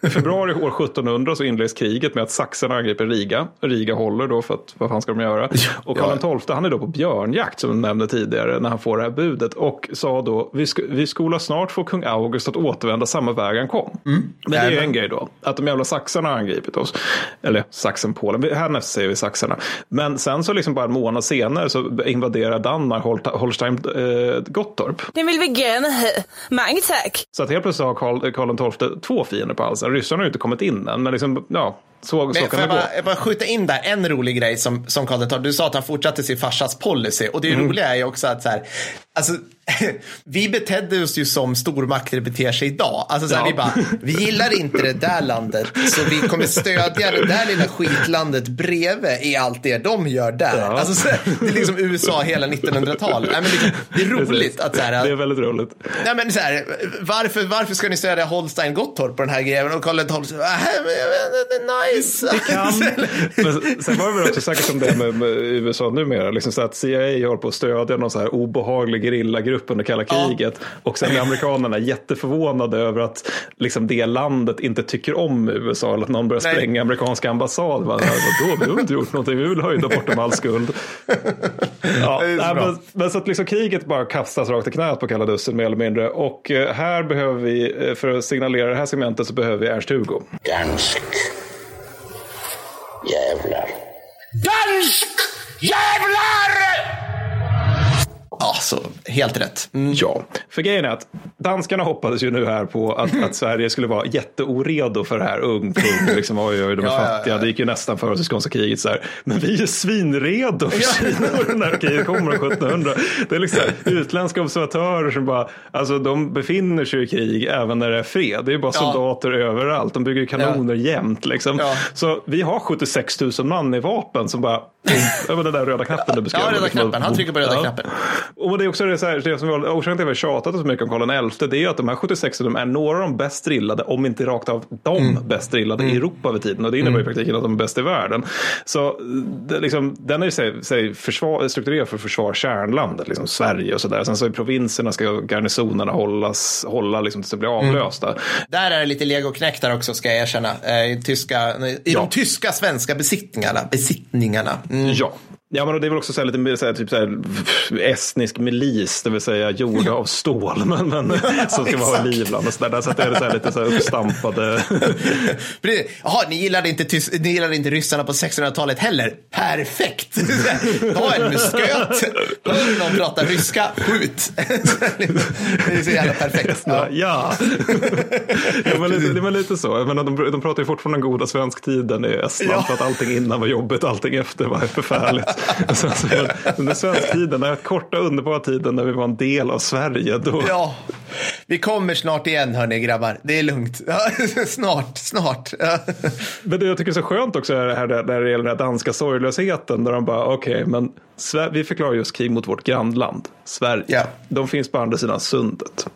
Speaker 2: I februari år 1700 så inleds kriget med att saxarna angriper Riga. Riga håller då för att vad fan ska de göra? Och Karl XII han är då på björnjakt som jag nämnde tidigare när han får det här budet och sa då vi, sk- vi skola snart få kung August att återvända samma väg han kom. Men det är ju en grej då, att de jävla saxarna har angripit oss. Eller Sachsen-Polen, Vi- härnäst säger vi saxarna. Men sen så liksom bara en månad senare så invaderar Danmark Hol- Holstein eh, Gottorp.
Speaker 6: Den vill vi gärna ha. Mange tack.
Speaker 2: Så att helt plötsligt har Karl, Karl XII två fiender på halsen. Ryssarna har ju inte kommit in än, men liksom, ja, så, så kan det
Speaker 1: jag
Speaker 2: gå.
Speaker 1: bara, jag bara skjuta in där en rolig grej som, som Karl XII, du sa att han fortsatte sin farsas policy och det
Speaker 2: Mm.
Speaker 1: roliga är ju också att så här, alltså, vi betedde oss ju som stormakter beter sig idag. Alltså så här,
Speaker 2: Ja.
Speaker 1: vi bara, vi gillar inte det där landet så vi kommer stödja det där lilla skitlandet bredvid i allt det de gör där.
Speaker 2: Ja.
Speaker 1: Alltså, så här, det är liksom USA hela 1900-talet. Nej, men liksom, det är roligt att så här,
Speaker 2: Det är väldigt roligt.
Speaker 1: Nej, men så här, varför, varför ska ni stödja Holstein Gottorp på den här grejen? Och Karl säger, "Äh, det är nice.
Speaker 2: Det kan. Men sen var det väl också säkert som det med, med USA numera. Liksom så att CIA håller på att stödja någon så här obehaglig gerillagrupp under kalla
Speaker 1: Ja.
Speaker 2: kriget. Och sen är amerikanerna jätteförvånade över att liksom det landet inte tycker om USA. Eller att någon börjar
Speaker 1: Nej.
Speaker 2: spränga amerikanska ambassad. Vadå, vi har inte gjort någonting, vi vill höjda bort dem all skuld. Ja,
Speaker 1: så
Speaker 2: men, men så att liksom kriget bara kastas rakt i knät på kalla dussen mer eller mindre. Och eh, här behöver vi, eh, för att signalera det här segmentet så behöver vi Ernst-Hugo.
Speaker 4: Dansk. Jävlar.
Speaker 5: Dansk jävlar!
Speaker 1: Ja, så helt rätt. Mm.
Speaker 2: Ja, för grejen är att danskarna hoppades ju nu här på att, att Sverige skulle vara jätteoredo för det här. Ung kung, liksom, oj, oj, de är
Speaker 1: Ja, ja,
Speaker 2: fattiga. Det gick ju nästan före det skånska kriget. Så här. Men vi är svinredo för Kina när kriget kommer 1700. Det är liksom utländska observatörer som bara, alltså de befinner sig i krig även när det är fred. Det är bara
Speaker 1: Ja.
Speaker 2: soldater överallt. De bygger kanoner jämt. Liksom.
Speaker 1: Ja.
Speaker 2: Så vi har 76 000 man i vapen som bara, det var den där röda knappen du beskrev.
Speaker 1: Ja, röda
Speaker 2: Liksom,
Speaker 1: knappen. Han trycker på röda
Speaker 2: Ja.
Speaker 1: knappen.
Speaker 2: Och det är också det, så här, det som vi har- orsaken till att vi har tjatat så mycket om Karl XI, det är ju att de här 76 de är några av de bäst drillade, om inte rakt av de
Speaker 1: Mm.
Speaker 2: bäst drillade i Europa över tiden. Och det innebär i praktiken att de är bäst i världen. Så det, liksom, den är ju sig, sig försvar, strukturerad för att försvara kärnlandet, liksom Sverige och sådär. Sen så i provinserna ska garnisonerna hållas, hålla liksom tills det blir
Speaker 1: Mm.
Speaker 2: avlösta.
Speaker 1: Där är det lite där också, ska jag erkänna. Eh, I, tyska, i
Speaker 2: Ja.
Speaker 1: de tyska svenska besittningarna. besittningarna. Mm.
Speaker 2: Ja. Ja, men det är väl också så lite så här, typ så här, estnisk milis, det vill säga gjorda av stål, men, men som ska vara i Livland och så där. Så att det är så här, lite så här uppstampade.
Speaker 1: Jaha, ni gillade, inte tys- ni gillade inte ryssarna på 1600-talet heller? Perfekt! Ta en musköt. Hör någon prata ryska? Skjut! det är så jävla perfekt.
Speaker 2: Ja,
Speaker 1: Ja.
Speaker 2: ja. men lite, det var lite så. Menar, de, de pratar ju fortfarande den goda svensktiden i Estland.
Speaker 1: Ja.
Speaker 2: För att allting innan var jobbigt, allting efter var förfärligt. Så, så, men den där svensktiden, den här korta underbara tiden när vi var en del av Sverige. Då,
Speaker 1: Ja, vi kommer snart igen hörni grabbar. Det är lugnt. Snart, snart.
Speaker 2: Men det jag tycker är så skönt också är det här där det gäller den här danska sorglösheten. Där de bara, okej, men Sver- vi förklarar just krig mot vårt grannland, Sverige.
Speaker 1: Ja.
Speaker 2: De finns på andra sidan sundet.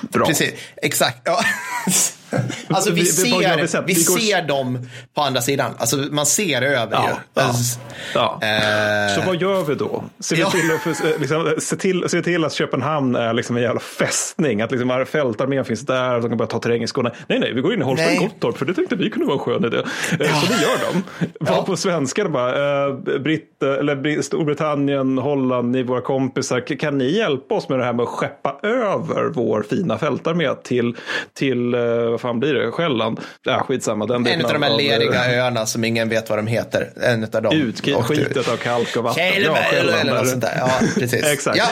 Speaker 2: Bra.
Speaker 1: Precis, exakt. Ja. Alltså vi, ser, vi ser dem på andra sidan. Alltså man ser över
Speaker 2: Ja,
Speaker 1: ju.
Speaker 2: ja.
Speaker 1: Alltså,
Speaker 2: Ja.
Speaker 1: eh,
Speaker 2: Så vad gör vi då? Ser vi
Speaker 1: Ja.
Speaker 2: till, att, för- liksom, se, till, se till att Köpenhamn är liksom en jävla fästning. Att liksom fältarmén finns där. De kan bara ta terräng i Skåne. Nej, nej, vi går in i Holstein. Gottorp. För det tänkte vi kunde vara en skön idé. Eh, Så det gör de. Var på svenska bara, eh, britt, eller Bri- Storbritannien, Holland, ni våra kompisar, kan ni hjälpa oss med det här med att skeppa över vår fina fältarmé till, till eh, fan blir det, Själland? Ja, skitsamma. Den
Speaker 1: En av de här
Speaker 2: av,
Speaker 1: leriga öarna som ingen vet vad de heter. En av dem.
Speaker 2: Utskitet av kalk och vatten.
Speaker 1: Kjellberg
Speaker 2: Själland
Speaker 1: eller något sånt där. Ja, precis.
Speaker 2: Exakt.
Speaker 1: Ja.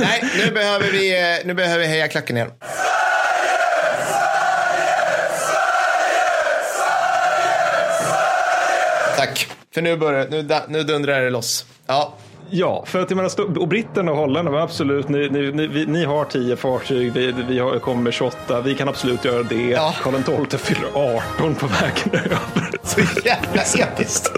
Speaker 1: Nej, nu behöver vi, eh, nu behöver vi heja klacken igen. Tack. För nu, börjar, nu, nu dundrar det loss. Ja,
Speaker 2: Ja, för att jag menar, och britterna och holländarna, men absolut, ni, ni, ni, ni har tio fartyg, vi, vi har, kommer med 28, vi kan absolut göra det.
Speaker 1: Ja.
Speaker 2: Karl XII fyller 18 på vägen över.
Speaker 1: så jävla episkt.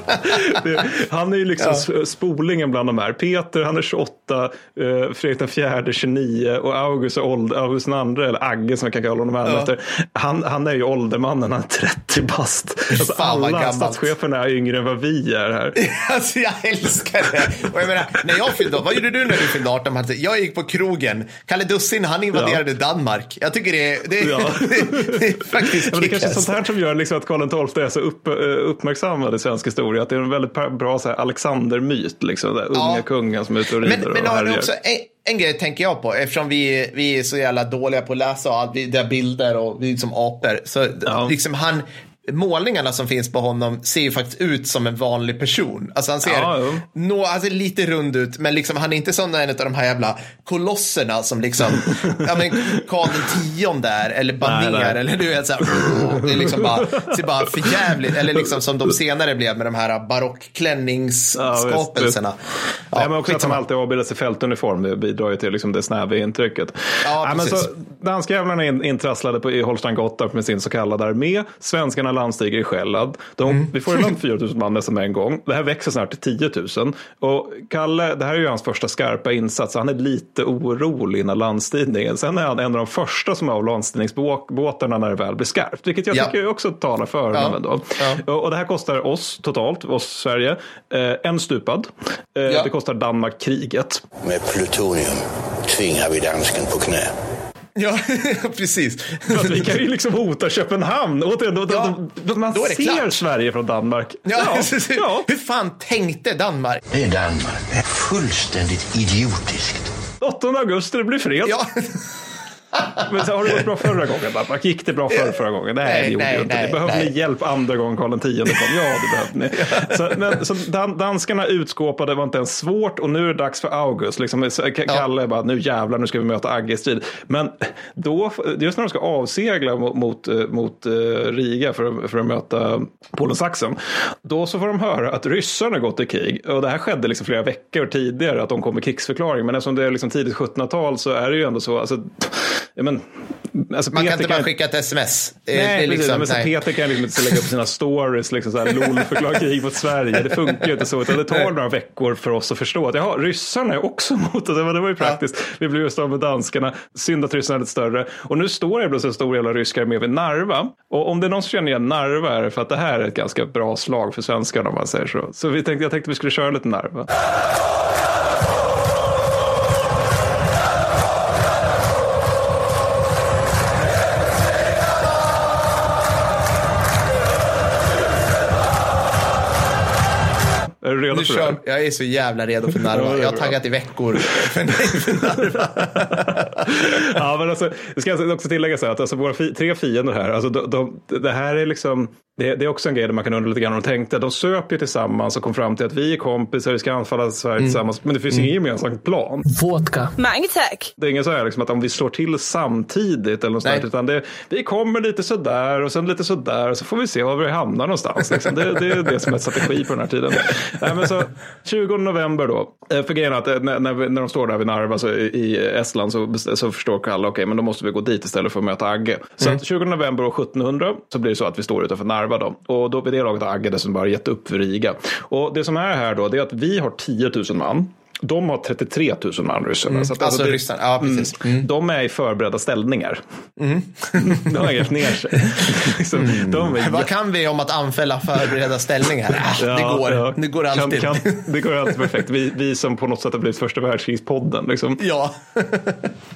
Speaker 2: Han är ju liksom s- spolingen bland de här. Peter, han är 28, eh, Fredrik fjärde 29 och August ålder, August andra, eller Agge som jag kan kalla honom här
Speaker 1: Ja.
Speaker 2: efter. Han, han är ju åldermannen, han är 30 bast. Alltså, alla
Speaker 1: gammalt.
Speaker 2: statscheferna är yngre än vad vi är här.
Speaker 1: Alltså jag älskar det. Och jag menar, när jag fyllde, vad gjorde du när du fyllde 18? Martin? Jag gick på krogen. Kalle Dussin, han invaderade Danmark. Jag tycker det det
Speaker 2: Ja.
Speaker 1: det är faktiskt
Speaker 2: Ja, men det kanske är sånt här som gör liksom att Karl XII är så upp, eh, uppmärksammad i svensk historia. Att det är en väldigt bra Alexander-myt. Liksom, där, unga
Speaker 1: Ja.
Speaker 2: kungen som är ute och rider
Speaker 1: Men, men
Speaker 2: och
Speaker 1: har du
Speaker 2: härjar.
Speaker 1: också, en, en grej tänker jag på, eftersom vi, vi är så jävla dåliga på att läsa och allt, vi, det är bilder och vi är som apor. Så
Speaker 2: Ja.
Speaker 1: liksom han, målningarna som finns på honom ser ju faktiskt ut som en vanlig person. Alltså han ser
Speaker 2: Ja,
Speaker 1: nå, alltså lite rund ut, men liksom, han är inte som en av de här jävla kolosserna som liksom, ja men Karl den tionde där, eller Banér, eller du vet så här, det är liksom bara, ser bara för jävligt, eller liksom som de senare blev med de här barockklänningsskapelserna. Ja,
Speaker 2: Nej, men också att han alltid avbildas i fältuniform det bidrar ju till liksom det snäva intrycket.
Speaker 1: Ja,
Speaker 2: Nej, men så, danska jävlarna är in, intrasslade på, i Holstein Gotthard med sin så kallade armé. Svenskarna landstiger i Själland. De,
Speaker 1: Mm.
Speaker 2: Vi får ibland 4 000 man nästan med en gång. Det här växer snart till 10 000. Och Kalle, det här är ju hans första skarpa insats. Han är lite orolig innan landstigningen. Sen är han en av de första som är av landstigningsbåtarna när det väl blir skarpt. Vilket jag
Speaker 1: Ja.
Speaker 2: tycker också talar för
Speaker 1: Ja.
Speaker 2: honom ändå.
Speaker 1: Ja.
Speaker 2: Och det här kostar oss totalt, oss Sverige, eh, en stupad. Eh,
Speaker 1: Ja.
Speaker 2: Det kostar Danmark kriget.
Speaker 4: Med plutonium tvingar vi dansken på knä.
Speaker 1: Ja, precis.
Speaker 2: För att vi kan ju liksom hota Köpenhamn. Återigen, då,
Speaker 1: Ja,
Speaker 2: då, då, man
Speaker 1: då
Speaker 2: ser
Speaker 1: klart.
Speaker 2: Sverige från Danmark.
Speaker 1: Ja,
Speaker 2: ja.
Speaker 1: Hur fan tänkte Danmark?
Speaker 4: Det är Danmark. Det är fullständigt idiotiskt.
Speaker 2: 8 augusti, det blir fred.
Speaker 1: Ja,
Speaker 2: Men så har det gått bra förra gången Danmark? Gick det bra förra, förra gången? Nej,
Speaker 1: Nej,
Speaker 2: det gjorde
Speaker 1: nej,
Speaker 2: det inte.
Speaker 1: nej,
Speaker 2: Ni behövde
Speaker 1: nej.
Speaker 2: ni hjälp andra gången Karl X kom? Ja, det behövde ni. Så, men, så dan, danskarna utskåpade var inte ens svårt och nu är det dags för August. Liksom, Kalle bara, nu jävlar, nu ska vi möta Agge i strid. Men då, just när de ska avsegla mot, mot, eh, mot eh, Riga för, att- för att möta Polen-Saxen, då så får de höra att ryssarna gått i krig. Och det här skedde liksom flera veckor tidigare, att de kom med krigsförklaring. Men eftersom det är liksom tidigt 1700-tal så är det ju ändå så, alltså, ja, men, alltså
Speaker 1: man kan
Speaker 2: Peter
Speaker 1: inte bara skicka ett sms.
Speaker 2: Nej,
Speaker 1: det
Speaker 2: precis.
Speaker 1: liksom,
Speaker 2: men så
Speaker 1: nej.
Speaker 2: Peter kan liksom inte lägga upp sina stories, liksom så här, LOL förklarar krig mot Sverige. Det funkar ju inte så, utan det tar några veckor för oss att förstå att jaha, ryssarna är också emot det. Det var, det var ju praktiskt. Vi blev just av med danskarna. Synd att ryssarna är lite större. Och nu står det plötsligt en stor jävla ryska armé vid Narva. Och om det är någon som känner igen Narva är det för att det här är ett ganska bra slag för svenskarna om man säger så. Så vi tänkte, jag tänkte vi skulle köra lite Narva. Är du redo
Speaker 1: Nu
Speaker 2: för det?
Speaker 1: kör, jag är så jävla redo för Narva.
Speaker 2: Det
Speaker 1: Jag har taggat i veckor för, för Narva.
Speaker 2: ja, men alltså, det ska också tillägga så här att alltså, våra fi tre fiender här, alltså, de, de, det här är liksom, det, det är också en grej där man kan undra lite grann om de tänkte. De söp ju tillsammans och kom fram till att vi är kompisar, vi ska anfalla Sverige
Speaker 1: Mm.
Speaker 2: tillsammans, men det finns ingen gemensam plan.
Speaker 6: Vodka. Tack.
Speaker 2: Det är ingen så här liksom, att om vi slår till samtidigt eller något
Speaker 1: Nej.
Speaker 2: sånt, utan det, vi kommer lite sådär och sen lite sådär och så får vi se var vi hamnar någonstans. Liksom. Det, det är det som är strategi på den här tiden. Nej, men så, 20 november då, Eh, för grejen är att eh, när, när, vi, när de står där vid Narva så, i Estland så, så förstår Kalle, okej men då måste vi gå dit istället för att möta Agge. Så att 20 november år 1700 så blir det så att vi står utanför Narva då. Och då vid det laget har Agge dessutom bara gett upp för Riga. Och det som är här då, det är att vi har 10 000 man. De har 33 000 man, ryssarna.
Speaker 1: Mm.
Speaker 2: Så att,
Speaker 1: alltså
Speaker 2: det-
Speaker 1: ryssarna, ja precis. Mm.
Speaker 2: De är i förberedda ställningar. de har grävt ner sig. liksom, är
Speaker 1: Vad kan vi om att anfälla förberedda ställningar? Äh, det
Speaker 2: Ja,
Speaker 1: går,
Speaker 2: ja.
Speaker 1: det går alltid.
Speaker 2: Kan, kan, det går alltid perfekt. Vi, vi som på något sätt har blivit första världskrigspodden. Liksom.
Speaker 1: Ja.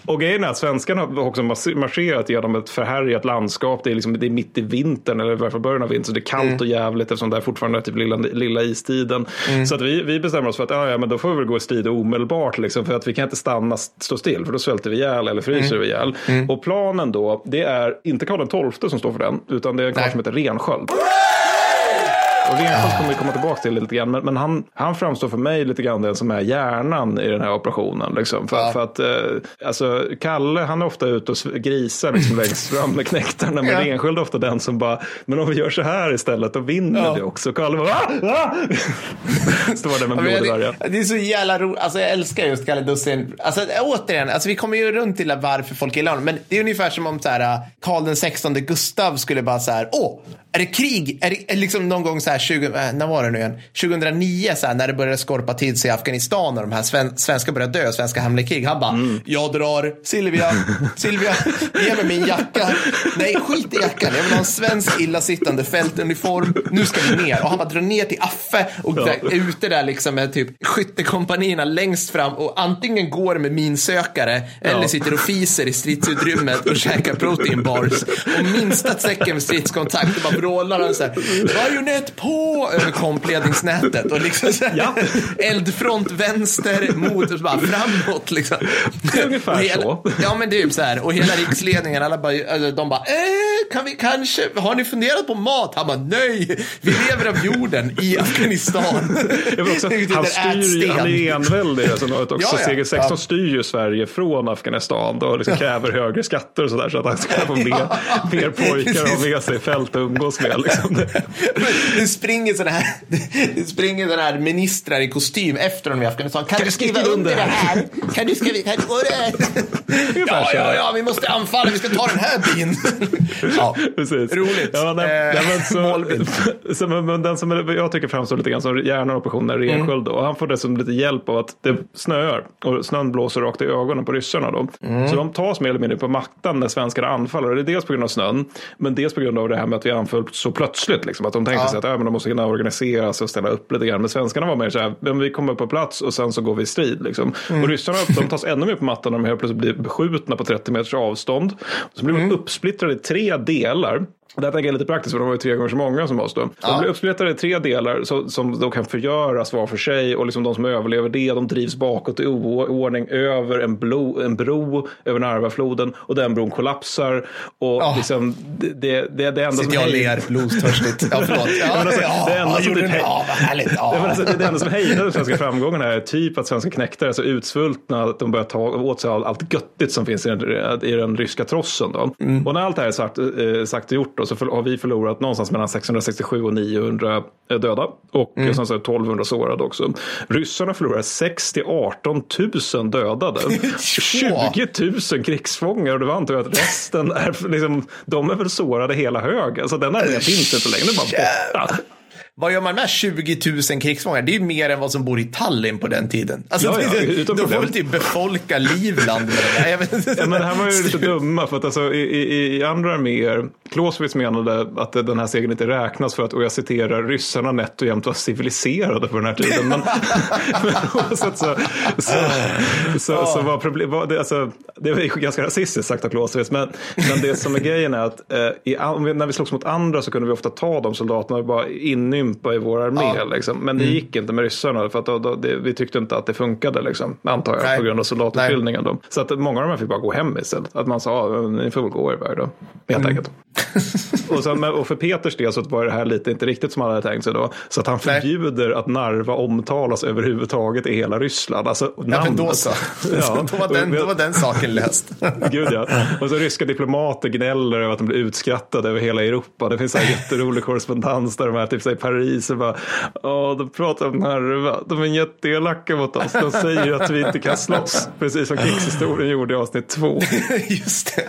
Speaker 2: Och grejen är att svenskarna har också marscherat genom ett förhärjat landskap. Det är, liksom, det är mitt i vintern, eller i fall början av vintern, så det är kallt
Speaker 1: Mm.
Speaker 2: och jävligt eftersom det är fortfarande är typ lilla, lilla istiden.
Speaker 1: Mm.
Speaker 2: Så att vi, vi bestämmer oss för att ja, ja, men då får vi väl gå i strid omedelbart, liksom, för att vi kan inte stanna, stå still, för då svälter vi ihjäl eller fryser
Speaker 1: Mm.
Speaker 2: vi ihjäl. Och planen då, det är inte Karl XII som står för den, utan det är en karl som heter Rensköld. Och Rensköld kommer vi komma tillbaka till lite grann. Men, men han, han framstår för mig lite grann den som är hjärnan i den här operationen. Liksom. För,
Speaker 1: Ja.
Speaker 2: för att eh, alltså, Kalle han är ofta ute och grisar liksom, längst fram med knektarna. Men
Speaker 1: Ja.
Speaker 2: Rensköld är ofta den som bara, men om vi gör så här istället då vinner
Speaker 1: Ja.
Speaker 2: vi också. Kalle bara, ah! Ah! Står där med
Speaker 1: Ja, men
Speaker 2: blodig
Speaker 1: det, det är så jävla roligt. Alltså, jag älskar just Kalle Dussin. Alltså, återigen, alltså, vi kommer ju runt till varför folk gillar honom. Men det är ungefär som om så här, Karl den 16 Gustav skulle bara så här, åh, är det krig? Är det liksom någon gång så här, 20, äh, när var det nu igen? 2009 så här, när det började skorpa till sig i Afghanistan och de här sven, svenska började dö, svenska hemliga krig. Han bara, jag drar, Silvia, Silvia, ge mig min jacka. Nej, skit i jackan. Jag vill ha en svensk illasittande fältuniform. Nu ska vi ner. Och han bara drar ner till Affe och
Speaker 2: Ja.
Speaker 1: där, är ute där liksom med typ skyttekompanierna längst fram och antingen går med minsökare eller sitter och fiser i stridsutrymmet och käkar protein bars. Och minsta tecken med stridskontakt och bara vrålar han så här, bajonett på över kompledningsnätet och liksom så här,
Speaker 2: Ja.
Speaker 1: eldfront vänster mot och bara framåt liksom.
Speaker 2: Ungefär
Speaker 1: Och hela,
Speaker 2: så.
Speaker 1: Ja men det är ju så här och hela riksledningen alla bara, alltså, de bara, eh, kan vi kanske, har ni funderat på mat? Han bara, nej, vi lever av jorden i Afghanistan.
Speaker 2: Också,
Speaker 1: ju
Speaker 2: han, styr, ju- han är enväldig. Alltså, också.
Speaker 1: Ja, ja.
Speaker 2: Steg 16
Speaker 1: Ja.
Speaker 2: styr ju Sverige från Afghanistan och liksom kräver högre skatter och sådär så att han ska få mer, mer pojkar att ha med sig i fält att umgås med. Liksom.
Speaker 1: Springer sådana här, det springer såna här ministrar i kostym efter honom i Afghanistan. Kan, du skriva under det här? Kan du skriva, kan du, och? Ja, ja, ja, vi måste anfalla, vi ska ta den här byn. Ja,
Speaker 2: Precis.
Speaker 1: roligt.
Speaker 2: Ja, nej,
Speaker 1: Eh,
Speaker 2: men så,
Speaker 1: målbild.
Speaker 2: så, men, men den som jag tycker framstår lite grann som hjärnan av operationen är Rensköld. då. Och han får dessutom lite hjälp av att det snöar och snön blåser rakt i ögonen på ryssarna. Då. Så de tas mer eller mindre på mattan när svenskarna anfaller. Och det är dels på grund av snön, men dels på grund av det här med att vi anföll så plötsligt. Liksom. Att de tänkte sig att äh, men de måste hinna organisera sig och ställa upp lite grann. Men svenskarna var mer så här, men vi kommer på plats och sen så går vi i strid. Liksom. Och ryssarna de tas ännu mer på mattan när de helt plötsligt blir beskjutna på 30 meters avstånd. Så blir de uppsplittrade i tre delar. Det här tänker jag är lite praktiskt för de var ju tre gånger så många som oss då. De blir uppsplittrade i tre delar så, som då kan förgöras var för sig och liksom de som överlever det de drivs bakåt i oordning över en, blo, en bro över Narvafloden och den bron kollapsar. Och
Speaker 1: Ja.
Speaker 2: liksom, det, det, det, det enda som
Speaker 1: Sitter jag och ler blodstörstigt. Ja, förlåt. Ja,
Speaker 2: alltså,
Speaker 1: ja,
Speaker 2: det enda
Speaker 1: ja,
Speaker 2: som typ
Speaker 1: Ja.
Speaker 2: Ja,
Speaker 1: Ja.
Speaker 2: alltså, det, enda som hejdar den svenska framgången är typ att svenska knektar är så utsvultna att de börjar ta åt sig all- allt göttigt som finns i den, i den ryska trossen. Då.
Speaker 1: Mm.
Speaker 2: Och när allt det här är sagt, eh, sagt och gjort då, så har vi förlorat någonstans mellan 667 och 900 döda och
Speaker 1: Mm.
Speaker 2: mm. 1200 sårade också. Ryssarna förlorar 6 till 18 000 dödade. 20 000 krigsfångar och det var antar jag att resten är, liksom, de är väl sårade hela hög. Alltså den armén finns inte längre, den är bara borta.
Speaker 1: Vad gör man med 20 000 krigsfångar? Det är ju mer än vad som bor i Tallinn på den tiden. Alltså,
Speaker 2: Ja, ja,
Speaker 1: det- de får väl typ befolka Livland med det inte.
Speaker 2: Ja, men här var ju lite dumma för att alltså, i, i, i andra arméer, Clausewitz menade att den här segern inte räknas för att, och jag citerar, ryssarna nätt och jämt var civiliserade på den här tiden. Men, men oavsett så, så, så, så var problem, var det, alltså, det var ju ganska rasistiskt sagt av Clausewitz, men, men det som är grejen är att eh, i, när vi slogs mot andra så kunde vi ofta ta de soldaterna och bara inympa i vår armé. Liksom. Men det gick inte med ryssarna för att då, då, det, vi tyckte inte att det funkade, liksom, antar jag,
Speaker 1: Nej.
Speaker 2: på grund av soldatutbildningen. Då. Så att många av dem fick bara gå hem istället. Att man sa, "Ja, ni får väl gå er väg då. Helt enkelt. och, sen, och för Peters del så var det här lite inte riktigt som han hade tänkt sig då. Så att han
Speaker 1: Nej.
Speaker 2: förbjuder att Narva omtalas överhuvudtaget i hela Ryssland. Alltså,
Speaker 1: Ja, men då så.
Speaker 2: Ja.
Speaker 1: då, var den, då var den saken löst.
Speaker 2: Gud ja. Och så ryska diplomater gnäller över att de blir utskrattade över hela Europa. Det finns en jätterolig korrespondens där de är typ så här i och bara, ja de pratar om Narva, de är jätteelaka mot oss, de säger att vi inte kan slåss. Precis som krigshistorien gjorde i avsnitt två.
Speaker 1: Just det.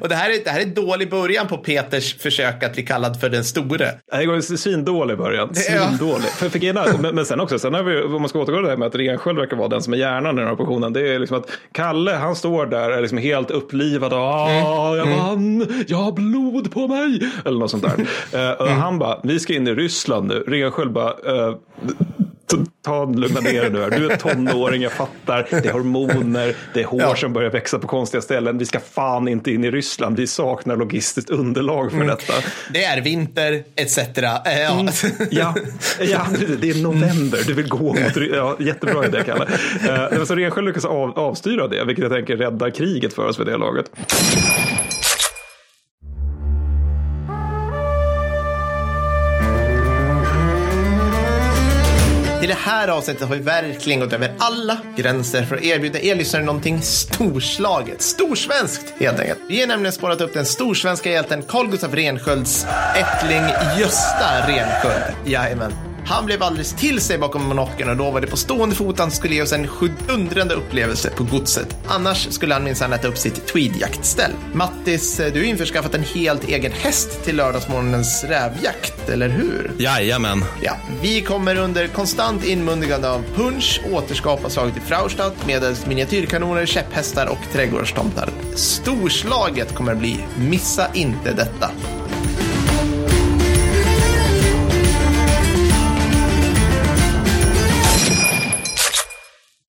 Speaker 1: och det här, är, det här är dålig början på Peters försök att bli kallad för den store.
Speaker 2: Det går svindålig början. Svindålig. För, för men, men sen också, sen har vi, om man ska återgå till det här med att Rensköld verkar vara den som är hjärnan i den här operationen. Det är liksom att Kalle, han står där, är liksom helt upplivad. Och, ah, jag vann, jag har blod på mig. Eller något sånt där. Eh, och Han bara, vi ska in i Ryssland nu. Rensköld bara, eh, ta lugna ner dig nu. Du är tonåring, jag fattar. Det är hormoner, det är hår
Speaker 1: Ja.
Speaker 2: som börjar växa på konstiga ställen. Vi ska fan inte in i Ryssland. Vi saknar logistiskt underlag för detta.
Speaker 1: Det är vinter, etc. Eh, ja.
Speaker 2: Mm. Ja, ja, det är november. Du vill gå mot... Ja, jättebra idé, Kalle. Men så Rensköld lyckas av, avstyra det, vilket jag tänker räddar kriget för oss vid det laget.
Speaker 1: I det här avsnittet har vi verkligen gått över alla gränser för att erbjuda er lyssnare någonting storslaget, storsvenskt helt enkelt. Vi har nämligen spårat upp den storsvenska hjälten Carl Gustaf Renskölds ättling Gösta Rensköld. Jajamän. Han blev alldeles till sig bakom monokeln och lovade på stående fot att han skulle ge oss en sjudundrande upplevelse på godset. Annars skulle han minsann äta upp sitt tweedjaktställ. Mattis, du har införskaffat en helt egen häst till lördagsmorgonens rävjakt, eller hur?
Speaker 7: Jajamän.
Speaker 1: Ja, vi kommer under konstant inmundigande av punch återskapa slaget i Fraustadt medelst miniatyrkanoner, käpphästar och trädgårdstomtar. Storslaget kommer det bli. Missa inte detta.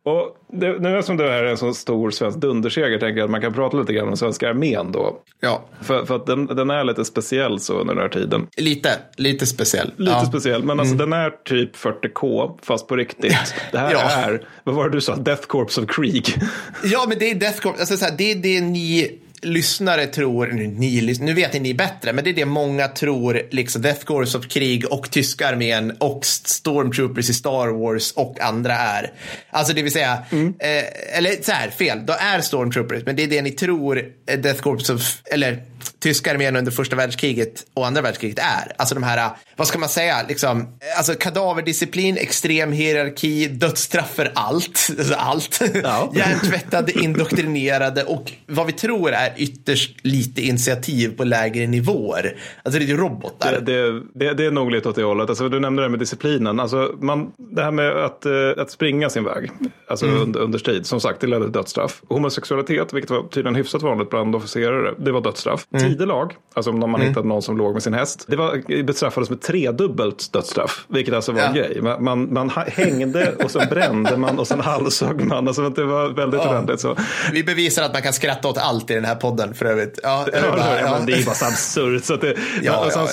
Speaker 2: Och det, nu som det här är en så stor svensk dunderseger tänker jag att man kan prata lite grann om svenska armén då.
Speaker 1: Ja,
Speaker 2: För, för att den, den är lite speciell så under den här tiden.
Speaker 1: lite, lite speciell.
Speaker 2: Lite
Speaker 1: ja.
Speaker 2: speciell, men alltså den är typ 40K fast på riktigt. Det här
Speaker 1: Ja.
Speaker 2: är, vad var det du sa, Death Corps of Krieg.
Speaker 1: Ja, men det är Death Corps. Alltså, så här, det är det ni lyssnare tror, nu, ni, nu vet ni bättre, men det är det många tror, liksom Death Corps of krig och tyska armén och Stormtroopers i Star Wars och andra är. Alltså det vill säga, eh, eller så här, fel, då är Stormtroopers, men det är det ni tror eh, Death Corps of, eller tyska armén under första världskriget och andra världskriget är. Alltså de här, vad ska man säga, liksom, alltså kadaverdisciplin, extrem hierarki, dödsstraff för allt, alltså allt.
Speaker 2: Ja.
Speaker 1: Hjärntvättade, indoktrinerade och vad vi tror är ytterst lite initiativ på lägre nivåer. Alltså det är ju robotar.
Speaker 2: Det, det, det, det är nog lite åt det hållet. Alltså, du nämnde det här med disciplinen. Alltså, man, det här med att, eh, att springa sin väg alltså under, under strid. Som sagt, det ledde till dödsstraff. Homosexualitet, vilket var tydligen hyfsat vanligt bland officerare, det var dödsstraff. Tidelag, alltså om man hittade någon som låg med sin häst, det var, bestraffades med tredubbelt dödsstraff. Vilket alltså var en
Speaker 1: Ja.
Speaker 2: grej. Man, man, man hängde och så brände man och sen halshögg man. Alltså, det var väldigt ordentligt så.
Speaker 1: Vi bevisar att man kan skratta åt allt i den här podden för övrigt. Ja, eller
Speaker 2: Ja,
Speaker 1: bara,
Speaker 2: ja,
Speaker 1: ja.
Speaker 2: men det är bara så absurt. Så att det,
Speaker 1: Ja,
Speaker 2: och sen
Speaker 1: ja,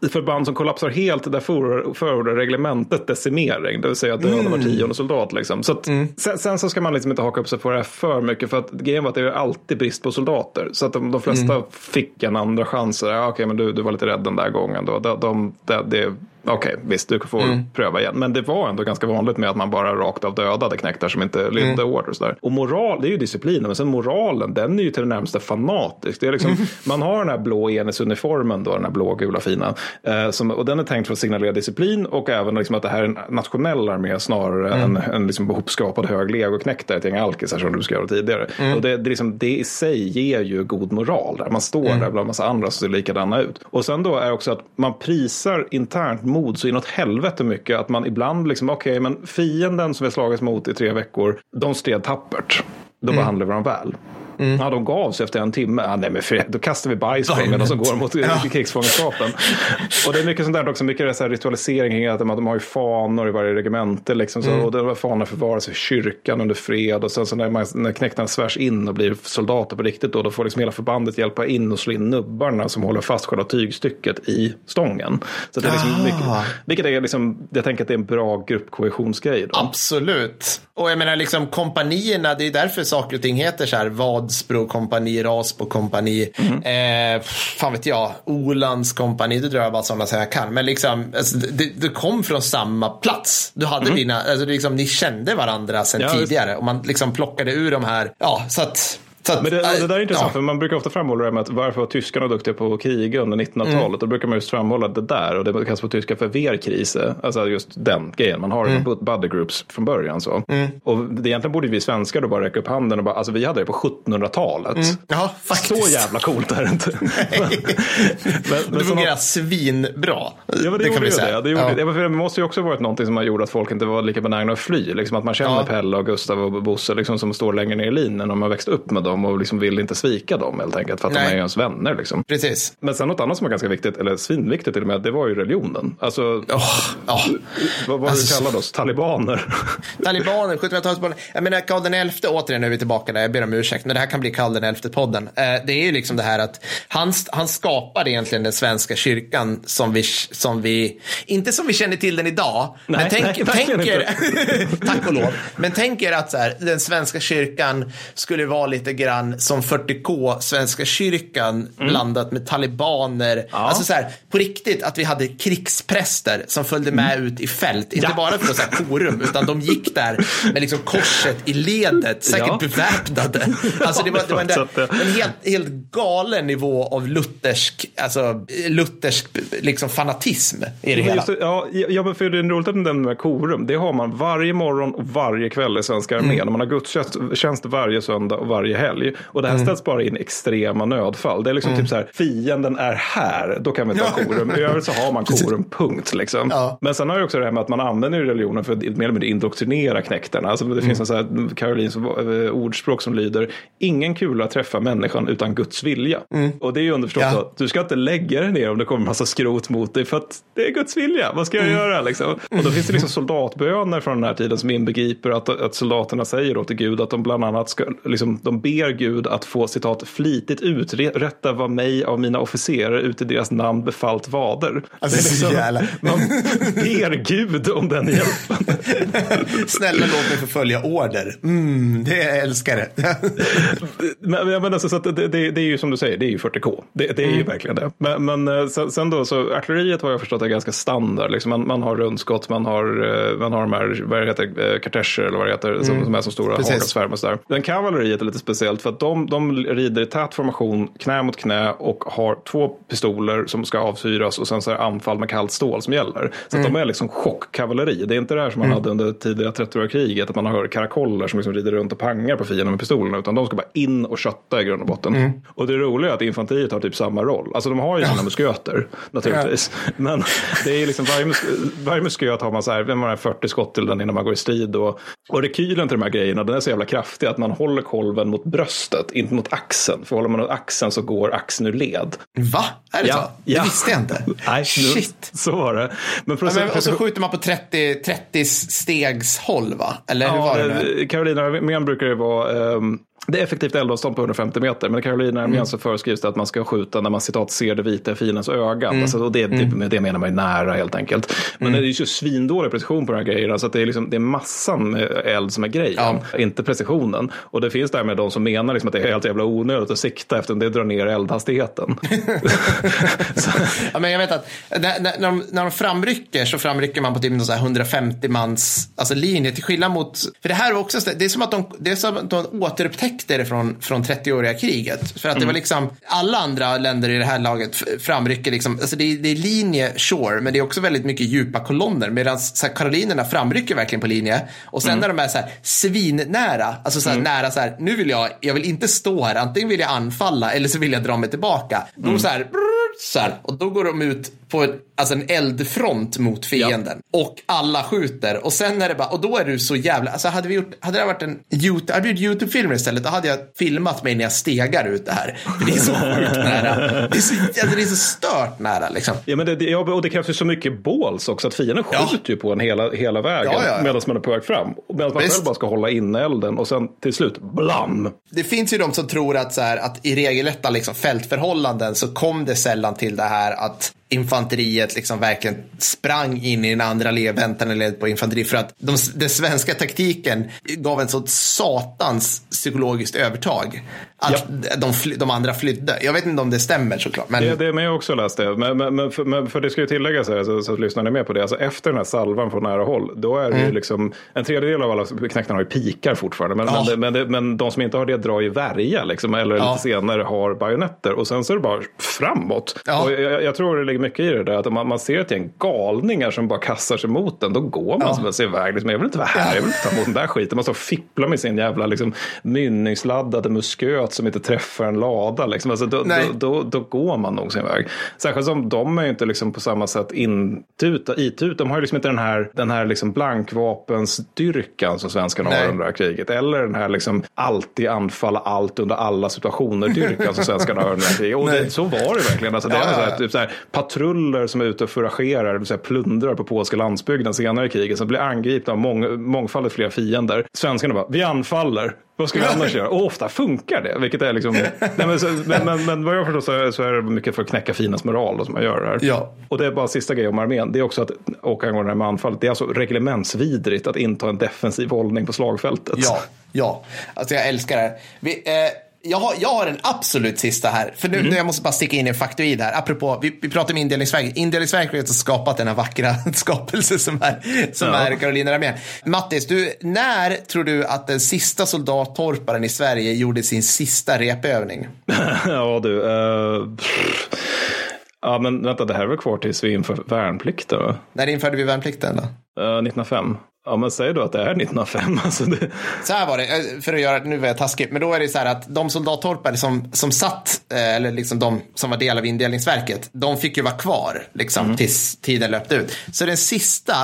Speaker 2: så, I förband som kollapsar helt, där förordar reglementet decimering. Det vill säga döda
Speaker 1: Mm.
Speaker 2: var tionde soldat. Liksom. Så att, sen, sen så ska man liksom inte haka upp sig på det här för mycket. För att grejen var att det är alltid brist på soldater. Så att de, de flesta
Speaker 1: Mm.
Speaker 2: fick en andra chans. Ja, Okej, men du, du var lite rädd den där gången. Då. De, de, de, Okej, visst, du får
Speaker 1: Mm.
Speaker 2: pröva igen. Men det var ändå ganska vanligt med att man bara rakt av dödade knektar som inte lydde
Speaker 1: Mm.
Speaker 2: order. Och, sådär. och moral, det är ju disciplinen. Men sen moralen, den är ju till det närmaste fanatisk. Det är liksom, Man har den här blå enhetsuniformen, då, den här blå-gula fina. Eh, som, och den är tänkt för att signalera disciplin och även liksom att det här är en nationell armé snarare än en liksom hopskrapad hög legoknektar, ett gäng alkisar som du göra tidigare. Och det, det, liksom, det i sig ger ju god moral. Där. Man står där bland massa andra som ser likadana ut. Och sen då är också att man prisar internt mod så inåt helvete mycket att man ibland liksom, okej, men fienden som vi slagits mot i tre veckor, de stred tappert. Då behandlar vi dem väl. Ja, de gav sig efter en timme. Ja, nej, men för, då kastar vi bajs på dem medan de går mot ja. krigsfångenskapen. Och det är mycket sånt där också, mycket så ritualisering kring att de, de har ju fanor i varje regemente. Liksom, så, Och de fanor förvaras i kyrkan under fred. Och sen så när, man, när knektarna svärs in och blir soldater på riktigt, då, då får liksom hela förbandet hjälpa in och slå in nubbarna som håller fast själva tygstycket i stången. Så det är liksom mycket, vilket är liksom, jag tänker att det är en bra gruppkohesionsgrej.
Speaker 1: Absolut. Och jag menar liksom kompanierna, det är därför saker och ting heter så här Vadsbro kompani, Rasbo kompani, eh, fan vet jag, Olands kompani, det drar bara sådana som jag kan. Men liksom, alltså, det kom från samma plats. Du hade dina, alltså liksom, ni kände varandra sedan
Speaker 2: Ja,
Speaker 1: tidigare och man liksom plockade ur de här, ja, så att att,
Speaker 2: Men det, det där är intressant,
Speaker 1: ja.
Speaker 2: för man brukar ofta framhålla det med att varför var tyskarna duktiga på att kriga under 1900-talet?
Speaker 1: Mm.
Speaker 2: Då brukar man just framhålla det där och det kallas på tyska för Wehrkrise. Alltså just den grejen, man har mm. buddy groups från början. Så.
Speaker 1: Mm.
Speaker 2: Och det, egentligen borde vi svenskar då bara räcka upp handen och bara, alltså vi hade det på 1700-talet.
Speaker 1: Ja,
Speaker 2: Så
Speaker 1: faktiskt.
Speaker 2: jävla coolt är det inte. men,
Speaker 1: Det
Speaker 2: såna-
Speaker 1: fungerar svinbra.
Speaker 2: Ja, men det,
Speaker 1: kan vi säga.
Speaker 2: det. det, gjorde,
Speaker 1: Ja.
Speaker 2: det, det måste ju också varit någonting som har gjort att folk inte var lika benägna att fly. Liksom att man känner
Speaker 1: Ja.
Speaker 2: Pelle och Gustav och Bosse liksom, som står längre ner i linjen och man växt upp med dem och liksom vill inte svika dem helt enkelt för att de
Speaker 1: Nej.
Speaker 2: är ens vänner. Liksom.
Speaker 1: Precis.
Speaker 2: Men sen något annat som var ganska viktigt, eller svinviktigt till och med, det var ju religionen. Alltså,
Speaker 1: Åh, ja.
Speaker 2: vad var
Speaker 1: Alltså-
Speaker 2: det vi kallade oss? Talibaner.
Speaker 1: Talibaner, 1700-talsbarn. Jag menar Karl den XI, återigen nu är vi tillbaka där, jag ber om ursäkt, men det här kan bli Karl den XI-podden. Eh, det är ju liksom det här att han, han skapade egentligen den svenska kyrkan som vi, som vi, inte som vi känner till den idag,
Speaker 2: Nej,
Speaker 1: men tänk,
Speaker 2: nej,
Speaker 1: tänker, tack och lov, men tänker att så här, den svenska kyrkan skulle vara lite grann som 40K, Svenska kyrkan blandat med talibaner. Alltså så här, på riktigt att vi hade krigspräster som följde med ut i fält, inte
Speaker 2: Ja.
Speaker 1: bara för att säga korum, utan de gick där med liksom korset i ledet, säkert
Speaker 2: Ja.
Speaker 1: beväpnade. Alltså det var, det var en,
Speaker 2: Så det-
Speaker 1: en helt, helt galen nivå av luthersk, alltså luthersk liksom fanatism i det hela.
Speaker 2: det, ja, ja, men för det är roligt att du nämner korum. Det har man varje morgon och varje kväll i svenska armén.
Speaker 1: Mm.
Speaker 2: Man har gudstjänst tjänst varje söndag och varje helg. Och det här
Speaker 1: Mm.
Speaker 2: ställs bara in extrema nödfall. Det är liksom typ så här, fienden är här, då kan vi ha korum. I övrigt så har man korum, punkt. Liksom.
Speaker 1: Ja.
Speaker 2: Men sen har ju också det här med att man använder religionen för att mer eller mindre indoktrinera knektarna. Alltså det
Speaker 1: Mm.
Speaker 2: finns en sån här Karolins eh, ordspråk som lyder, ingen kula träffar människan utan Guds vilja. Och det är ju underförstått
Speaker 1: Mm. Ja.
Speaker 2: att du ska inte lägga dig ner om det kommer massa skrot mot dig för att det är Guds vilja. Vad ska jag
Speaker 1: Mm.
Speaker 2: göra liksom? Och då finns det liksom soldatböner från den här tiden som inbegriper att, att soldaterna säger då till Gud att de bland annat ska, liksom, de ber Gud att få citat flitigt uträtta vad mig av mina officerare ut i deras namn befallt vader.
Speaker 1: Alltså, så jävla-
Speaker 2: Man ber Gud om den hjälpen.
Speaker 1: Snälla låt mig förfölja order. Mm, det jag älskar det.
Speaker 2: Men, men alltså, så det, det, det är ju som du säger, det är ju 40K. Det, det är
Speaker 1: Mm.
Speaker 2: ju verkligen det. Men, men eh, sen, då, så artilleriet har jag förstått är ganska standard. Liksom man, man har rundskott, man har, eh, man har de här, vad heter, eh, kartescher eller vad det heter, som, som är som stora
Speaker 1: Mm.
Speaker 2: Hagelsvärm och sådär. Men kavalleriet är lite speciellt för att de, de rider i tät formation, knä mot knä och har två pistoler som ska avfyras och sen så är det anfall med kallt stål som gäller. Så
Speaker 1: Mm.
Speaker 2: de är liksom chockkavalleri. Det är inte det här som man hade under tidiga 30-åriga kriget, att man har karakoller som liksom rider runt och pangar på fienden med pistolerna, utan de ska bara in och kötta i grund och botten.
Speaker 1: Mm.
Speaker 2: Och det roliga är att infanteriet har typ samma roll. Alltså de har ju sina musköter naturligtvis. Men det är liksom varje, mus varje musköt har man så här, vem har 40 skott till den innan man går i strid. Och, och rekylen till de här grejerna, den är så jävla kraftig att man håller kolven mot bröstet, inte mot axeln. För håller man mot axeln så går axeln ur led.
Speaker 1: Va? Är det
Speaker 2: Ja,
Speaker 1: så? Det
Speaker 2: ja.
Speaker 1: visste jag inte.
Speaker 2: Nej,
Speaker 1: Shit.
Speaker 2: Så var det. Men för
Speaker 1: Ja, men, och så skjuter man på 30, 30 stegs håll va? Eller hur var det nu?
Speaker 2: Carolina armén brukar det vara ehm, det är effektivt eldavstånd på 150 meter, men i Carolina armén
Speaker 1: Mm.
Speaker 2: så föreskrivs det att man ska skjuta när man citat ser det vita i fiendens öga.
Speaker 1: Mm.
Speaker 2: Alltså, och det, det, med det menar man ju nära helt enkelt. Men det är ju så svindålig precision på de här grejerna, så det, är liksom, det är massan eld som är grejen, inte precisionen. Och det finns därmed de som menar liksom att det är helt jävla onödigt att sikta eftersom det drar ner eldhastigheten.
Speaker 1: Ja, men jag vet att när, när, de, när de framrycker så framrycker man på typ någon så här 150 mans alltså linje till skillnad mot, för det här är också, det är som att de, det är som att de återupptäckte det från, från 30-åriga kriget. För att det var liksom, alla andra länder i det här laget framrycker liksom, alltså det, är, det är linje, sure, men det är också väldigt mycket djupa kolonner. Medan så här, karolinerna framrycker verkligen på linje. Och sen när de är så här svinnära, alltså så här, nära så här, nu vill jag, jag vill inte stå här, antingen vill jag anfalla eller så vill jag dra mig tillbaka. Då så här, brrr, så här, och då går de ut på en, alltså en eldfront mot fienden. Och alla skjuter. Och sen är det bara, och då är du så jävla, alltså hade vi gjort, hade det varit en YouTube, hade vi YouTube-filmer istället, då hade jag filmat mig när jag stegar ut det här. För det är så sjukt nära. Det är så, alltså det är så stört nära liksom.
Speaker 2: Ja, men det, det, ja, och det krävs ju så mycket båls också att fienden
Speaker 1: Ja.
Speaker 2: skjuter ju på en hela, hela vägen
Speaker 1: Ja, ja, ja.
Speaker 2: medan man är på väg fram. Medan man
Speaker 1: Visst.
Speaker 2: själv bara ska hålla inne elden och sen till slut, blam!
Speaker 1: Det finns ju de som tror att, så här, att i regelrätta liksom, fältförhållanden så kom det sällan till det här att infanteriet liksom verkligen sprang in i den andra led, väntande led på infanteri för att de, den svenska taktiken gav en sånt satans psykologiskt övertag. Att de, fly, de andra flydde. Jag vet inte om det stämmer såklart. Men...
Speaker 2: Det, det men jag också läst det. Men, men, men, för, men för det ska ju tilläggas här, så, så att lyssnarna är med på det. Alltså efter den här salvan på nära håll, då är det
Speaker 1: Mm.
Speaker 2: ju liksom, en tredjedel av alla knäktarna har ju pikar fortfarande. Men,
Speaker 1: Ja.
Speaker 2: men, men, men de som inte har det drar ju värja, liksom, eller
Speaker 1: Ja.
Speaker 2: lite senare har bajonetter. Och sen så är det bara framåt.
Speaker 1: Ja.
Speaker 2: Och jag, jag tror det ligger mycket i det där, att om man, man ser ett gäng galningar som bara kastar sig mot den, då går man
Speaker 1: Ja.
Speaker 2: sig iväg. Liksom, jag vill inte vara här, jag vill inte ta emot den där skiten. Man står och fipplar med sin jävla liksom, mynningsladdade musköt som inte träffar en lada. Liksom. Alltså, då, då, då, då går man nog sin väg. Särskilt som de är ju inte liksom på samma sätt intuta, itut. De har ju liksom inte den här, den här liksom blankvapenstyrkan som svenskarna
Speaker 1: Nej.
Speaker 2: har under det här kriget. Eller den här liksom alltid anfalla allt under alla situationer-dyrkan som svenskarna har under det här kriget. Och det, så var det verkligen. Alltså, det
Speaker 1: Ja,
Speaker 2: är så här, typ så här, patruller som är ute och fouragerar, det vill säga plundrar på polska landsbygden senare i kriget. Som blir angripna av mång, mångfaldigt fler fiender. Svenskarna bara, vi anfaller. Vad ska vi annars göra? Och ofta funkar det. Vilket är liksom, nej, men, så, men, men, men vad jag förstår så är, så är det mycket för att knäcka finas moral då, som man gör det här.
Speaker 1: Ja.
Speaker 2: Och det är bara sista grejen om armén. Det är också att, och angående det här med anfallet, det är alltså reglementsvidrigt att inta en defensiv hållning på slagfältet.
Speaker 1: Ja, ja. Alltså jag älskar det här. Vi, eh, jag, har, jag har en absolut sista här. För nu, nu jag måste bara sticka in en faktoid här. Apropå, vi, vi pratar om indelningsverket. Indelningsverket har skapat den här vackra skapelse som är, som
Speaker 2: Ja.
Speaker 1: är Carolina Armén. Mattis, du, när tror du att den sista soldattorparen i Sverige gjorde sin sista repövning?
Speaker 2: ja du. pff. ja men vänta, det här är väl kvar tills vi inför värnplikten va?
Speaker 1: När införde vi värnplikten då?
Speaker 2: Eh, 1905. Ja men säg då att det är 1905. Alltså det,
Speaker 1: Så här var det, eh, för att göra, nu var jag taskig, men då är det så här att de soldattorpare som, som satt, eh, eller liksom de som var del av indelningsverket, de fick ju vara kvar liksom tills tiden löpte ut. Så den sista,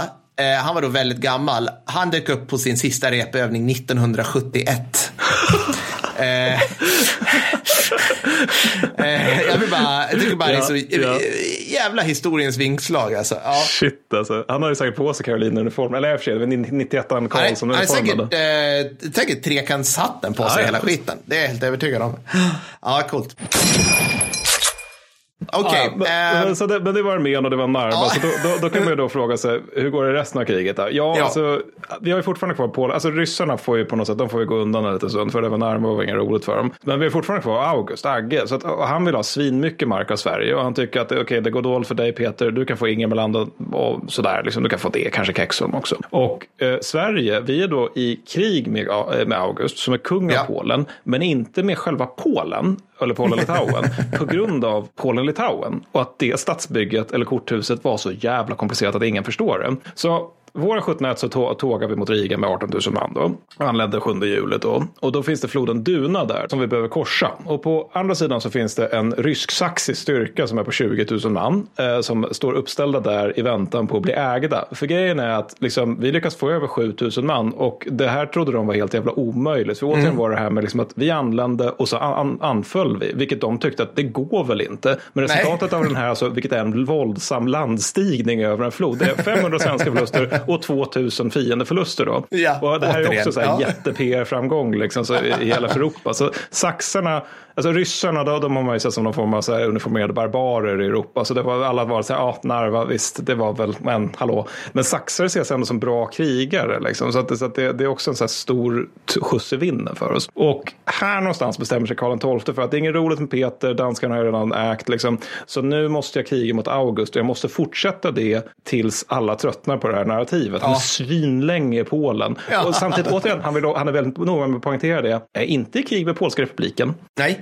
Speaker 1: eh, han var då väldigt gammal, han dök upp på sin sista repövning 1971. eh, eh, jag vill bara, jag tycker bara är så
Speaker 2: Ja, ja.
Speaker 1: jävla historiens vingslag alltså. Ja.
Speaker 2: shit alltså. Han har ju säkert på sig Carolina-uniformen. Eller i och för sig, det var 91
Speaker 1: Han är,
Speaker 2: Karlsson
Speaker 1: han är
Speaker 2: uniformen.
Speaker 1: säkert, eh, säkert trekantshatten på sig
Speaker 2: Ja, ja.
Speaker 1: hela skiten. Det är jag helt övertygad om. Ja, coolt. Okej.
Speaker 2: Ja, men,
Speaker 1: eh,
Speaker 2: men, det, var armén och det var Narva.
Speaker 1: Ja.
Speaker 2: Så då, då, då kan man ju då fråga sig, hur går det resten av kriget? Då? Ja,
Speaker 1: Ja.
Speaker 2: Alltså, vi har ju fortfarande kvar Polen. Alltså ryssarna får ju på något sätt, de får ju gå undan en liten stund. För det var Narva och var inget roligt för dem. Men vi har fortfarande kvar August, Agge. Så att, han vill ha svinmycket mark av Sverige. Och han tycker att okej, det går dåligt för dig Peter. Du kan få Ingermanland och, och sådär. Liksom, du kan få det, kanske Kexholm också. Och eh, Sverige, vi är då i krig med, eh, med August, som är kung av. Polen. Men inte med själva Polen, eller Polen-Litauen, på grund av Litauen Och att det stadsbygget eller korthuset var så jävla komplicerat att ingen förstår det. Så Våren 1701 så tå- tågar vi mot Riga med 18 000 man då. Anlände 7 juli då. Och då finns det floden Duna där som vi behöver korsa. Och på andra sidan så finns det en rysk-saxisk styrka som är på 20 000 man. Eh, som står uppställda där i väntan på att bli ägda. För grejen är att liksom, vi lyckas få över 7 000 man. Och det här trodde de var helt jävla omöjligt. För återigen var det här med liksom att vi anlände och så an- anföll vi. Vilket de tyckte att det går väl inte. Men
Speaker 1: Nej.
Speaker 2: resultatet av den här, alltså, vilket är en våldsam landstigning över en flod. Det är 500 svenska förluster och 2000 fiendeförluster då.
Speaker 1: Ja,
Speaker 2: och det här är
Speaker 1: återigen.
Speaker 2: också så här
Speaker 1: Ja.
Speaker 2: jätte-PR-framgång liksom, så i hela Europa. Så saxarna, alltså ryssarna, då, de har man ju sett som någon form av så uniformerade barbarer i Europa. Så det var, alla var så här, ja, Narva, visst, det var väl, men hallå. Men saxar ses ändå som bra krigare. Liksom. Så, att, så att det, det är också en så här stor skjuts i vinden för oss. Och här någonstans bestämmer sig Karl XII för att det är inget roligt med Peter, danskarna har ju redan ägt. Liksom. Så nu måste jag kriga mot August och jag måste fortsätta det tills alla tröttnar på det här narrativet. Han är
Speaker 1: Ja.
Speaker 2: svinlänge i Polen.
Speaker 1: Ja.
Speaker 2: Och samtidigt, återigen, han, vill, han är väldigt noga med att poängtera det. Är inte i krig med Polska republiken.
Speaker 1: Nej,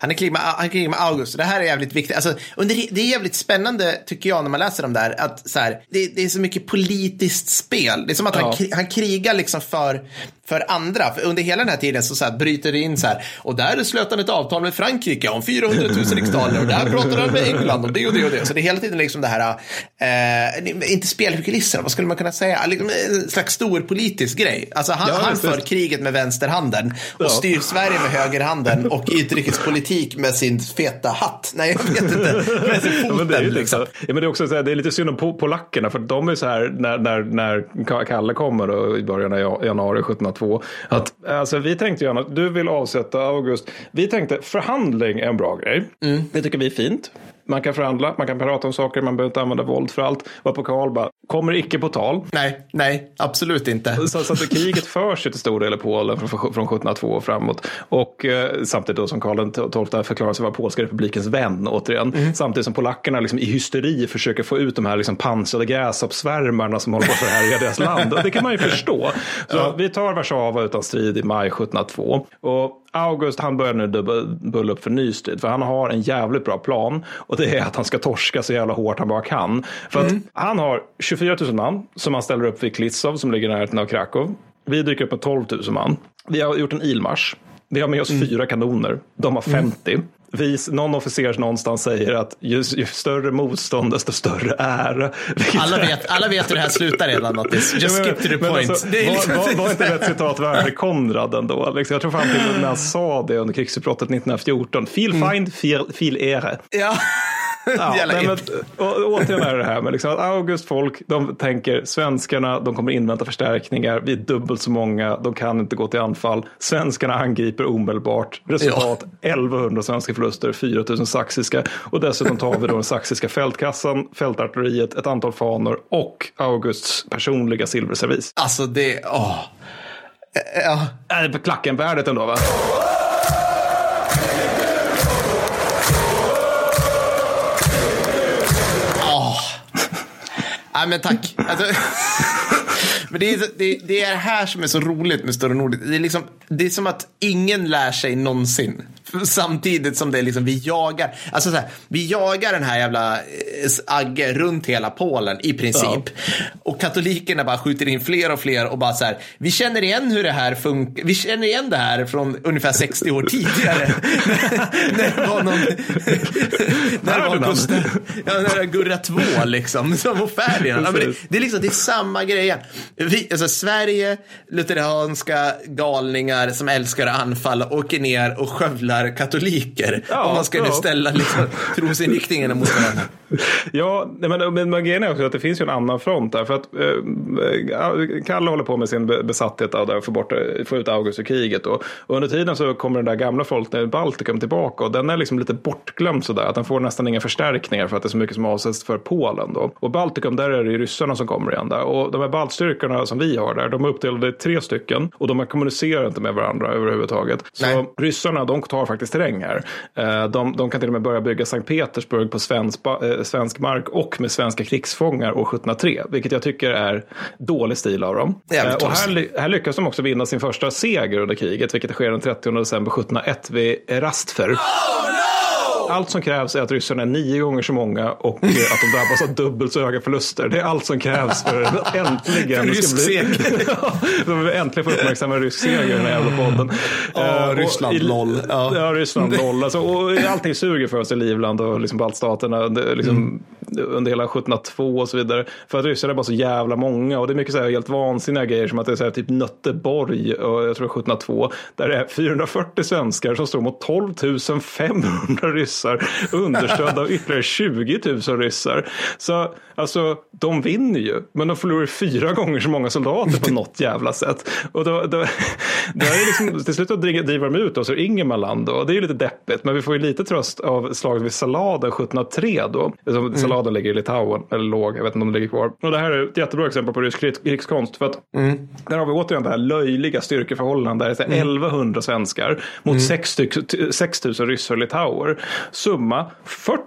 Speaker 1: han är krig med, han är krig med August. Det här är jävligt viktigt. Alltså, under, det är jävligt spännande, tycker jag, när man läser om det här. Att, så här det, det är så mycket politiskt spel. Det är som att han,
Speaker 2: Ja.
Speaker 1: kri- han krigar liksom för, för andra. För under hela den här tiden så, så här, bryter det in så här. Och där slöt han ett avtal med Frankrike om 400 000 riksdaler. Och där pratar han med England om det och det och det. Så det är hela tiden liksom det här, eh, inte spel för kulisserna, vad skulle man kunna säga? Liksom en slags stor politisk grej. Alltså han,
Speaker 2: Ja,
Speaker 1: han för kriget med vänsterhanden och
Speaker 2: Ja.
Speaker 1: styr Sverige med högerhanden och utrikespolitik med sin feta hatt. Nej, jag vet inte. Med sin
Speaker 2: Ja, men det är ju
Speaker 1: foten
Speaker 2: liksom. Ja, men det är också så här, det är lite synd om po- polackerna för de är så här när, när, när Ka- Kalle kommer då, i början av ja- januari 1702. Att, alltså, vi tänkte gärna, du vill avsätta August. Vi tänkte förhandling är en bra grej.
Speaker 1: Mm.
Speaker 2: Det tycker vi är fint. Man kan förhandla, man kan prata om saker, man behöver inte använda våld för allt. Och på Karl bara, kommer icke på tal.
Speaker 1: Nej, nej, absolut inte.
Speaker 2: Så, så att kriget förs ju till stor del i Polen från, från 1702 och framåt. Och eh, samtidigt då som Karl XII förklarar sig vara polska republikens vän återigen.
Speaker 1: Mm.
Speaker 2: Samtidigt som polackerna liksom i hysteri försöker få ut de här liksom pansrade gräshoppssvärmarna som håller på att förhärja deras land. Och det kan man ju förstå. Så vi tar Warszawa utan strid i maj 1702. Och August han börjar nu bulla upp för ny strid. För han har en jävligt bra plan. Och det är att han ska torska så jävla hårt han bara kan. För att han har 24 000 man som han ställer upp vid Klitsov som ligger i närheten av Krakow. Vi dyker upp med 12 000 man. Vi har gjort en ilmarsch. Vi har med oss fyra kanoner. De har 50. Vi, någon officer någonstans säger att ju, ju större motstånd desto större ära.
Speaker 1: Alla vet, alla vet hur det här slutar redan Mattis. Just skip to the point.
Speaker 2: Alltså, var,
Speaker 1: liksom-
Speaker 2: var, var inte ett citat värde Konrad ändå? Liksom, jag tror fan till när han sa det under krigsutbrottet 1914. Fil find, fil, fil ära.
Speaker 1: Ja.
Speaker 2: Ja, nej, men, och, återigen är det här med liksom att August folk, de tänker svenskarna, de kommer invänta förstärkningar, vi är dubbelt så många, de kan inte gå till anfall. Svenskarna angriper omedelbart. Resultat 1100 svenska förluster, 4000 saxiska och dessutom tar vi då den saxiska fältkassan, fältartilleriet, ett antal fanor och Augusts personliga silverservis.
Speaker 1: Alltså det, åh. Ja,
Speaker 2: Är det på klacken värdet ändå va?
Speaker 1: Nej men tack. Alltså, men det är, det, det är det här som är så roligt med Större Nordic. Det är, liksom, det är som att ingen lär sig någonsin. Samtidigt som det liksom, vi jagar. Alltså så här, vi jagar den här jävla eh, Agge runt hela Polen i princip. Och katolikerna bara skjuter in fler och fler och bara så här. Vi känner igen hur det här funkar. Vi känner igen det här från ungefär 60 år tidigare. när, det var någon... när det var. Gustav, ja, när det var Gurra 2 liksom. Som var Ferdinand. Ja, det, det är liksom det är samma grej. Vi, alltså Sverige, lutheranska galningar som älskar att anfalla, åker ner och skövlar katoliker.
Speaker 2: Ja,
Speaker 1: om man skulle
Speaker 2: ja.
Speaker 1: ställa liksom, trosinriktningarna mot varandra.
Speaker 2: Ja, men, men, men grejen är också att det finns ju en annan front där. För att eh, Kalle håller på med sin be- besatthet av att få, bort, få ut August ur kriget. Och, och under tiden så kommer den där gamla folket i Baltikum tillbaka. Och den är liksom lite bortglömd sådär. Att den får nästan inga förstärkningar för att det är så mycket som avsätts för Polen. Då. Och Baltikum, där är det ju ryssarna som kommer igen där. Och de här baltstyrkorna som vi har där, de är uppdelade i tre stycken. Och de kommunicerar inte med varandra överhuvudtaget. Så
Speaker 1: Nej.
Speaker 2: ryssarna, de tar faktiskt terräng här. Eh, De, de kan till och med börja bygga Sankt Petersburg på svensk, eh, svensk mark och med svenska krigsfångar år 1703. Vilket jag tycker är dålig stil av dem.
Speaker 1: Jävligt
Speaker 2: Eh, och här, här lyckas de också vinna sin första seger under kriget, vilket sker den 30 december 1701 vid Rastfer. Allt som krävs är att ryssarna är nio gånger så många och eh, att de drabbas av dubbelt så höga förluster. Det är allt som krävs för att äntligen...
Speaker 1: Rysk seger.
Speaker 2: Ja, äntligen få uppmärksamma rysk seger i den här jävla podden.
Speaker 1: Ja,
Speaker 2: Eh,
Speaker 1: Ryssland, LOL. Ja.
Speaker 2: Ja, Ryssland, LOL. Alltså, och allting suger för oss i Livland och liksom baltstaterna det, liksom, under hela 1702 och så vidare. För att ryssarna är bara så jävla många och det är mycket så här helt vansinniga grejer som att det är så här, typ Nötteborg och jag tror 1702 där det är 440 svenskar som står mot 12 500 ryssar understödda av ytterligare 20 000 ryssar. Så alltså, de vinner ju, men de förlorar fyra gånger så många soldater på något jävla sätt. Och då, då, då är det liksom, till slut driver de ut oss ur Ingermanland och det är ju lite deppigt, men vi får ju lite tröst av slaget vid Saladen 1703 då. Alltså, Saladen ligger i Litauen, eller låg, jag vet inte om det ligger kvar. Och det här är ett jättebra exempel på rysk krigs- krigskonst, för att där har vi återigen det här löjliga styrkeförhållandet där det är 1100 svenskar mot 6 styck- 6 000 ryssar och litauer. Summa 40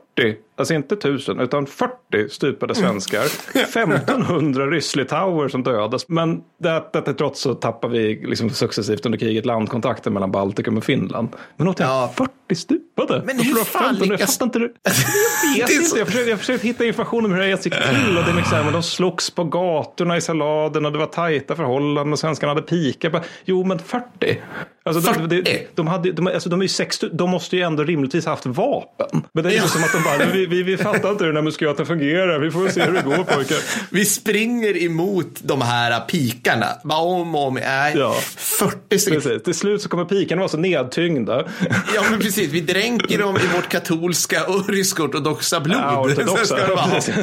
Speaker 2: Alltså inte tusen, utan 40 stupade svenskar. 1500 ryss-litauer som dödas. Men det, det trots så tappar vi liksom successivt under kriget landkontakten mellan Baltikum och Finland. Men återigen,
Speaker 1: Ja.
Speaker 2: 40 stupade.
Speaker 1: Men hur fan
Speaker 2: 1500. Jag
Speaker 1: lyckas-
Speaker 2: fattar inte det. Jag vet inte. Jag försökte, jag försökte hitta information om hur det gick till. Och det men de slogs på gatorna i Saladen och det var tajta förhållanden och svenskarna hade pika. Jo, men 40. Alltså, de,
Speaker 1: 40?
Speaker 2: de, de, hade, de, alltså, de är ju 60, de måste ju ändå rimligtvis haft vapen. Men det är ju
Speaker 1: Ja.
Speaker 2: som att de bara, vi, vi, vi fattar inte hur den här muskulaten fungerar. Vi får väl se hur det går pojkar.
Speaker 1: Vi springer emot de här pikarna. Bara om och om. Nej,
Speaker 2: Ja.
Speaker 1: 40 stycken.
Speaker 2: Precis. Till slut så kommer pikarna vara så nedtyngda.
Speaker 1: Ja, men precis. Vi dränker dem i vårt katolska och rysk-ortodoxa blod.
Speaker 2: Ja, ortodoxa.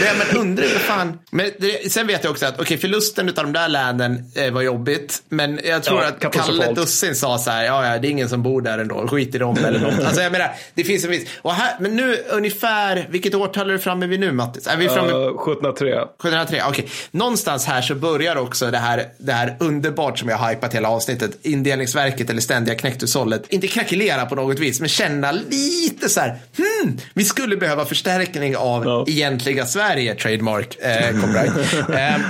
Speaker 1: Nej, men undrar vad fan. Men det, sen vet jag också att okej, förlusten av de där länen eh, var jobbigt. Men jag tror
Speaker 2: Ja,
Speaker 1: att Kalle
Speaker 2: katastrofalt.
Speaker 1: Dussin sa så här, ja, ja, det är ingen som bor där ändå, skit i dem eller något. Alltså jag menar, det finns en viss, och här, men nu ungefär, vilket årtal är du framme vid nu Mattis? Är vi framme
Speaker 2: Uh, 1703.
Speaker 1: 1703, okej. Någonstans här så börjar också det här, det här underbart som jag har hypat hela avsnittet, indelningsverket eller ständiga knäckhushållet, inte krackelera på något vis, men känna lite så här, hmm, vi skulle behöva förstärkning av
Speaker 2: Ja.
Speaker 1: egentliga Sverige, trademark, eh, copyright. eh,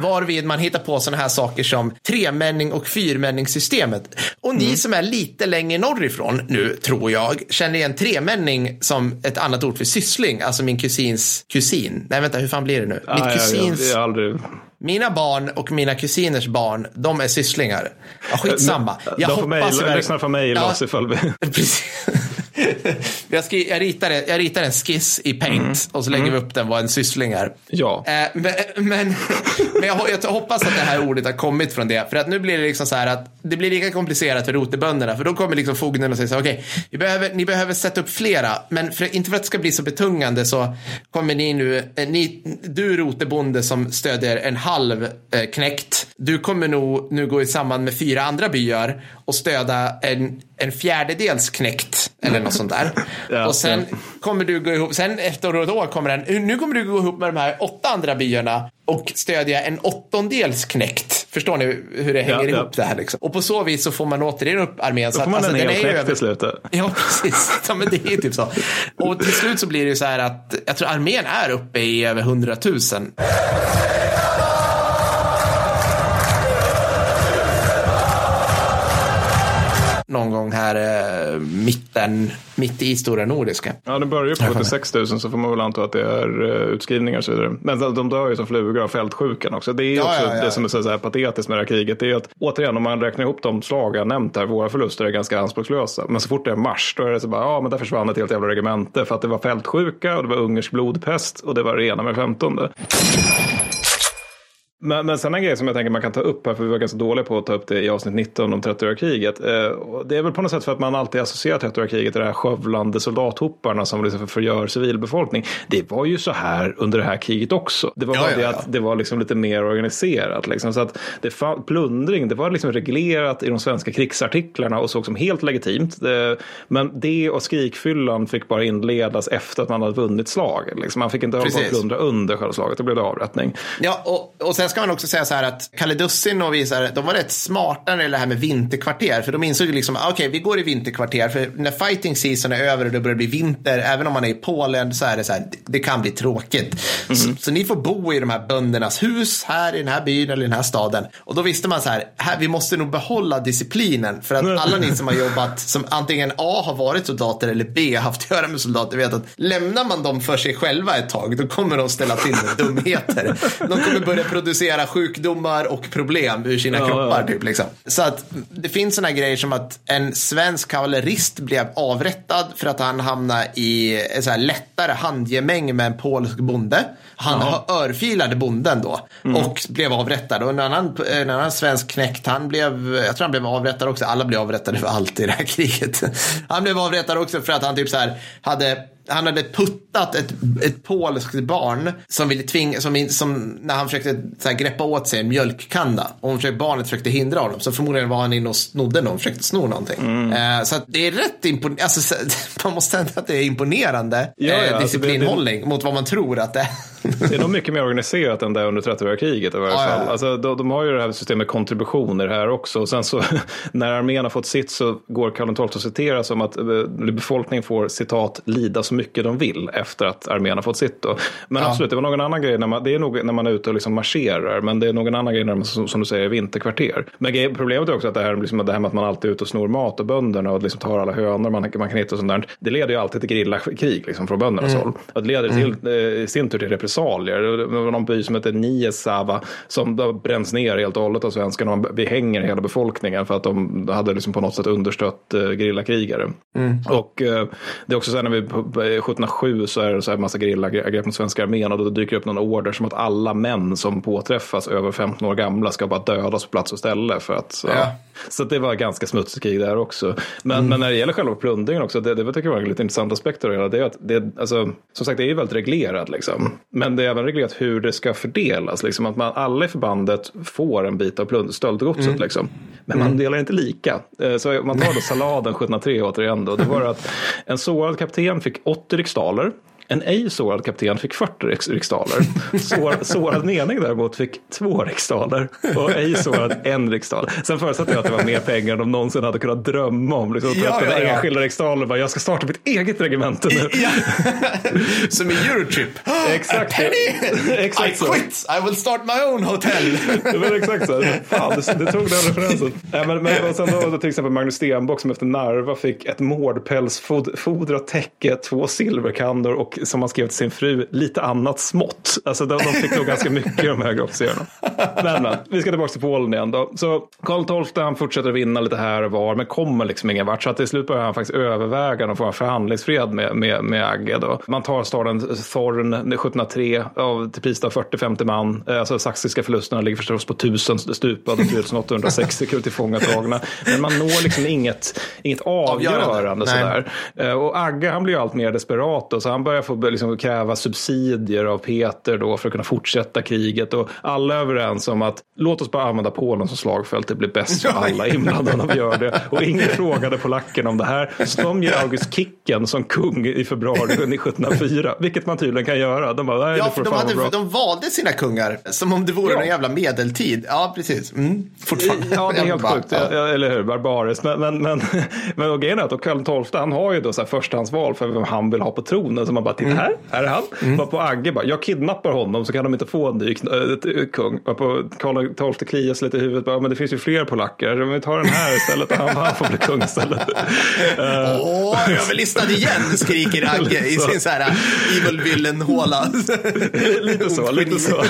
Speaker 1: varvid man hittar på sådana här saker som tremänning och fyrmänningssystemet. Och ni som är lite längre norrifrån nu, tror jag, känner igen tremänning som ett annat ord för syssling, alltså min kusins kusin. Nej, vänta, hur fan blir det nu? Mitt
Speaker 2: Ah, ja, ja,
Speaker 1: kusins...
Speaker 2: jag har aldrig...
Speaker 1: Mina barn och mina kusiners barn, de är sysslingar. Ja, skitsamma. Jag
Speaker 2: De får mejla-
Speaker 1: verkligen-
Speaker 2: lyssnarna får mejla
Speaker 1: Ja,
Speaker 2: oss ifall vi...
Speaker 1: Jag, skri, jag, ritar, jag ritar en skiss i Paint och så lägger vi upp den vad en syssling är.
Speaker 2: Ja.
Speaker 1: Eh, men men, men jag, jag hoppas att det här ordet har kommit från det. För att nu blir det liksom så här att det blir lika komplicerat för rotebönderna. För då kommer liksom fogden och säger så här, okej, vi behöver, ni behöver sätta upp flera. Men för, inte för att det ska bli så betungande så kommer ni nu, eh, ni, du rotebonde som stödjer en halv eh, knäckt. Du kommer nog nu gå i samman med fyra andra byar och stödja en, en fjärdedels knäckt. Eller något sånt där.
Speaker 2: Ja,
Speaker 1: och sen kommer du gå ihop, sen efter ett år kommer den, nu kommer du gå ihop med de här åtta andra byarna och stödja en åttondels knäckt. Förstår ni hur det hänger
Speaker 2: Ja, ja.
Speaker 1: ihop det här liksom? Och på så vis så får man återigen upp armén.
Speaker 2: Då får man
Speaker 1: att,
Speaker 2: en hel knäckt
Speaker 1: över-
Speaker 2: till slutet.
Speaker 1: Ja, precis. Ja, men det är typ så. Och till slut så blir det ju så här att jag tror armén är uppe i över 100 Någon gång här eh, mitten, mitt i stora nordiska.
Speaker 2: Ja, det börjar ju på 76 000 så får man väl anta att det är uh, utskrivningar och så vidare. Men de- de dör ju som flugor av fältsjukan också. Det är
Speaker 1: Ja,
Speaker 2: också
Speaker 1: ja, ja.
Speaker 2: det som är så här patetiskt med det här kriget. Det är att återigen, om man räknar ihop de slag jag nämnt här, våra förluster är ganska anspråkslösa. Men så fort det är mars, då är det så bara, ja men där försvann ett helt jävla regemente för att det var fältsjuka och det var ungersk blodpest och det var det ena med femtonde. Men, men sen en grej som jag tänker man kan ta upp här, för vi var ganska dåliga på att ta upp det i avsnitt 19 om 30-åriga kriget. Eh, det är väl på något sätt för att man alltid associerar 30-åriga kriget till de här skövlande soldathopparna som liksom förgör civilbefolkning. Det var ju så här under det här kriget också. Det var bara
Speaker 1: ja,
Speaker 2: det
Speaker 1: ja.
Speaker 2: att det var liksom lite mer organiserat. Liksom. Så att det fann, plundring, det var liksom reglerat i de svenska krigsartiklarna och såg som helt legitimt. Det, men det och skrikfyllan fick bara inledas efter att man hade vunnit slaget. Liksom. Man fick inte hålla på plundra under själva slaget, då blev det avrättning.
Speaker 1: Ja, och, och sen ska man också säga så här att Kalle Dussin och vi, så här, de var rätt smarta när det gäller det här med vinterkvarter. För de insåg ju liksom, okej, vi går i vinterkvarter. För när fighting season är över och det börjar bli vinter, även om man är i Polen, så är det så här, det, kan bli tråkigt. Så, så ni får bo i de här böndernas hus här i den här byn eller i den här staden. Och då visste man så här, här vi måste nog behålla disciplinen. För att alla ni som har jobbat, som antingen A har varit soldater eller B haft att göra med soldater, vet att lämnar man dem för sig själva ett tag, då kommer de ställa till med dumheter. De kommer börja producera sjukdomar och problem ur sina
Speaker 2: Ja,
Speaker 1: kroppar.
Speaker 2: ja.
Speaker 1: Typ, liksom. Så att det finns sådana grejer som att en svensk kavallerist blev avrättad för att han hamnade i en så här lättare handgemäng med en polsk bonde. Han örfilade bonden då och blev avrättad. Och en annan, en annan svensk knäckt, han blev, jag tror han blev avrättad också. Alla blev avrättade för allt i det här kriget. Han blev avrättad också för att han typ så här hade han hade puttat ett, ett polskt barn som ville tvinga, som, som när han försökte så här, greppa åt sig en mjölkkanna och hon försökte, barnet försökte hindra honom. Så förmodligen var han inne och snodde någon, försökte sno någonting. Eh, så det är rätt imponerande, alltså, så- man måste säga att det är imponerande
Speaker 2: Ja, ja,
Speaker 1: eh,
Speaker 2: alltså, det-
Speaker 1: disciplinhållning mot vad man tror att det är.
Speaker 2: Det är nog mycket mer organiserat än det under 30-åriga kriget i varje
Speaker 1: ja,
Speaker 2: fall.
Speaker 1: ja.
Speaker 2: Alltså, de, de har ju det här systemet kontributioner här också. Och sen så när armén har fått sitt så går Karl XII att citera som att eh, befolkningen får citat lida så mycket de vill efter att armén har fått sitt. Då. Men
Speaker 1: Ja.
Speaker 2: absolut, det var någon annan grej när man, det är nog när man är ute och liksom marscherar. Men det är någon annan grej när man, som, som du säger, vinterkvarter. Men problemet är också att det här, liksom, det här med att man alltid är ute och snor mat och bönderna och liksom tar alla hönor man, man kan hitta och sånt där. Det leder ju alltid till gerillakrig liksom, från böndernas håll. Och det leder till, eh, i sin tur till repressalier. Det var någon by som heter Niesava som bränns ner helt och hållet av svenskarna. Man behänger hela befolkningen för att de hade liksom på något sätt understött eh, gerillakrigare. Och eh, det är också så här när vi 1707 så är det så här massa gerillangrepp mot svenska armén och då dyker upp någon order som att alla män som påträffas över 15 år gamla ska bara dödas på plats och ställe för att ja.
Speaker 1: Ja.
Speaker 2: Så att det var ganska smutsigt krig där också. Men, men när det gäller själva plundringen också, det, det tycker jag var en lite intressant aspekt av det hela. Det är att det, alltså, som sagt, det är ju väldigt reglerat liksom. Men det är även reglerat hur det ska fördelas. Liksom att man, alla i förbandet får en bit av plund- stöldgodset.
Speaker 1: Mm.
Speaker 2: Liksom. Men man delar inte lika. Eh, Så man tar då salladen 1703 återigen. Då. Det var att en sårad kapten fick 80 riksdaler. En ej sårad kapten fick 40 riks- riksdaler. Sår, sårad mening däremot fick två riksdaler. Och ej sårad en riksdal. Sen förutsatte jag att det var mer pengar än de någonsin hade kunnat drömma om. Liksom,
Speaker 1: Ja,
Speaker 2: ja,
Speaker 1: ja,
Speaker 2: enskilda riksdaler. Bara, jag ska starta mitt eget regemente nu.
Speaker 1: Ja. Som i Eurotrip.
Speaker 2: Exakt.
Speaker 1: A penny!
Speaker 2: Exakt
Speaker 1: I
Speaker 2: så.
Speaker 1: quit! I will start my own hotel.
Speaker 2: Det var exakt så. Fan, det, det tog den referensen. Nej, men, men, och sen då till exempel Magnus Stenbock som efter Narva fick ett mårdpälsfodrat täcke, två silverkandor och som han skrev till sin fru, lite annat smått. Alltså de, de fick nog ganska mycket de högre officerarna. Men, men vi ska tillbaka till Polen igen då. Så Karl XII han fortsätter vinna lite här och var men kommer liksom ingen vart. Så att till slut börjar han faktiskt överväga någon form av förhandlingsfred med, med, med Agge. Då. Man tar staden Thorn 1703 av, till pris av 40-50 man. Eh, Alltså saxiska förlusterna ligger förstås på 1000 stupade och 1860 kul tillfångatagna. Men man når liksom inget, inget avgörande.
Speaker 1: Avgörande.
Speaker 2: Sådär. Eh, Och Agge han blir ju allt mer desperat då, så han börjar få liksom kräva subsidier av Peter då för att kunna fortsätta kriget. Och alla är överens om att låt oss bara använda Polen som slagfält, det blir bäst för alla inblandade om vi gör det. Och ingen frågade polackerna om det här. Så de ger August Kicken som kung i februari 1704, vilket man tydligen kan göra. De bara,
Speaker 1: Ja, för
Speaker 2: får
Speaker 1: de, hade,
Speaker 2: bra.
Speaker 1: de valde sina kungar som om det vore
Speaker 2: Ja.
Speaker 1: någon jävla medeltid. Ja, precis. Mm, fortfarande.
Speaker 2: Ja, det är helt sjukt.
Speaker 1: ja.
Speaker 2: Eller hur? Barbariskt. Men, men, men, men och grejen är att Karl XII han har ju då så här förstahandsval för vem han vill ha på tronen. Så man bara, titta här, här är han. Mm. Var på Agge bara, jag kidnappar honom så kan de inte få en ny äh, kung. Var på Karl XII klias lite i huvudet, bara, men det finns ju fler polacker. Vi tar den här istället han, han får bli kung istället. Eh,
Speaker 1: Åh, överlistad igen, skriker Agge i sin så här evil villain-håla.
Speaker 2: lite så, lite så.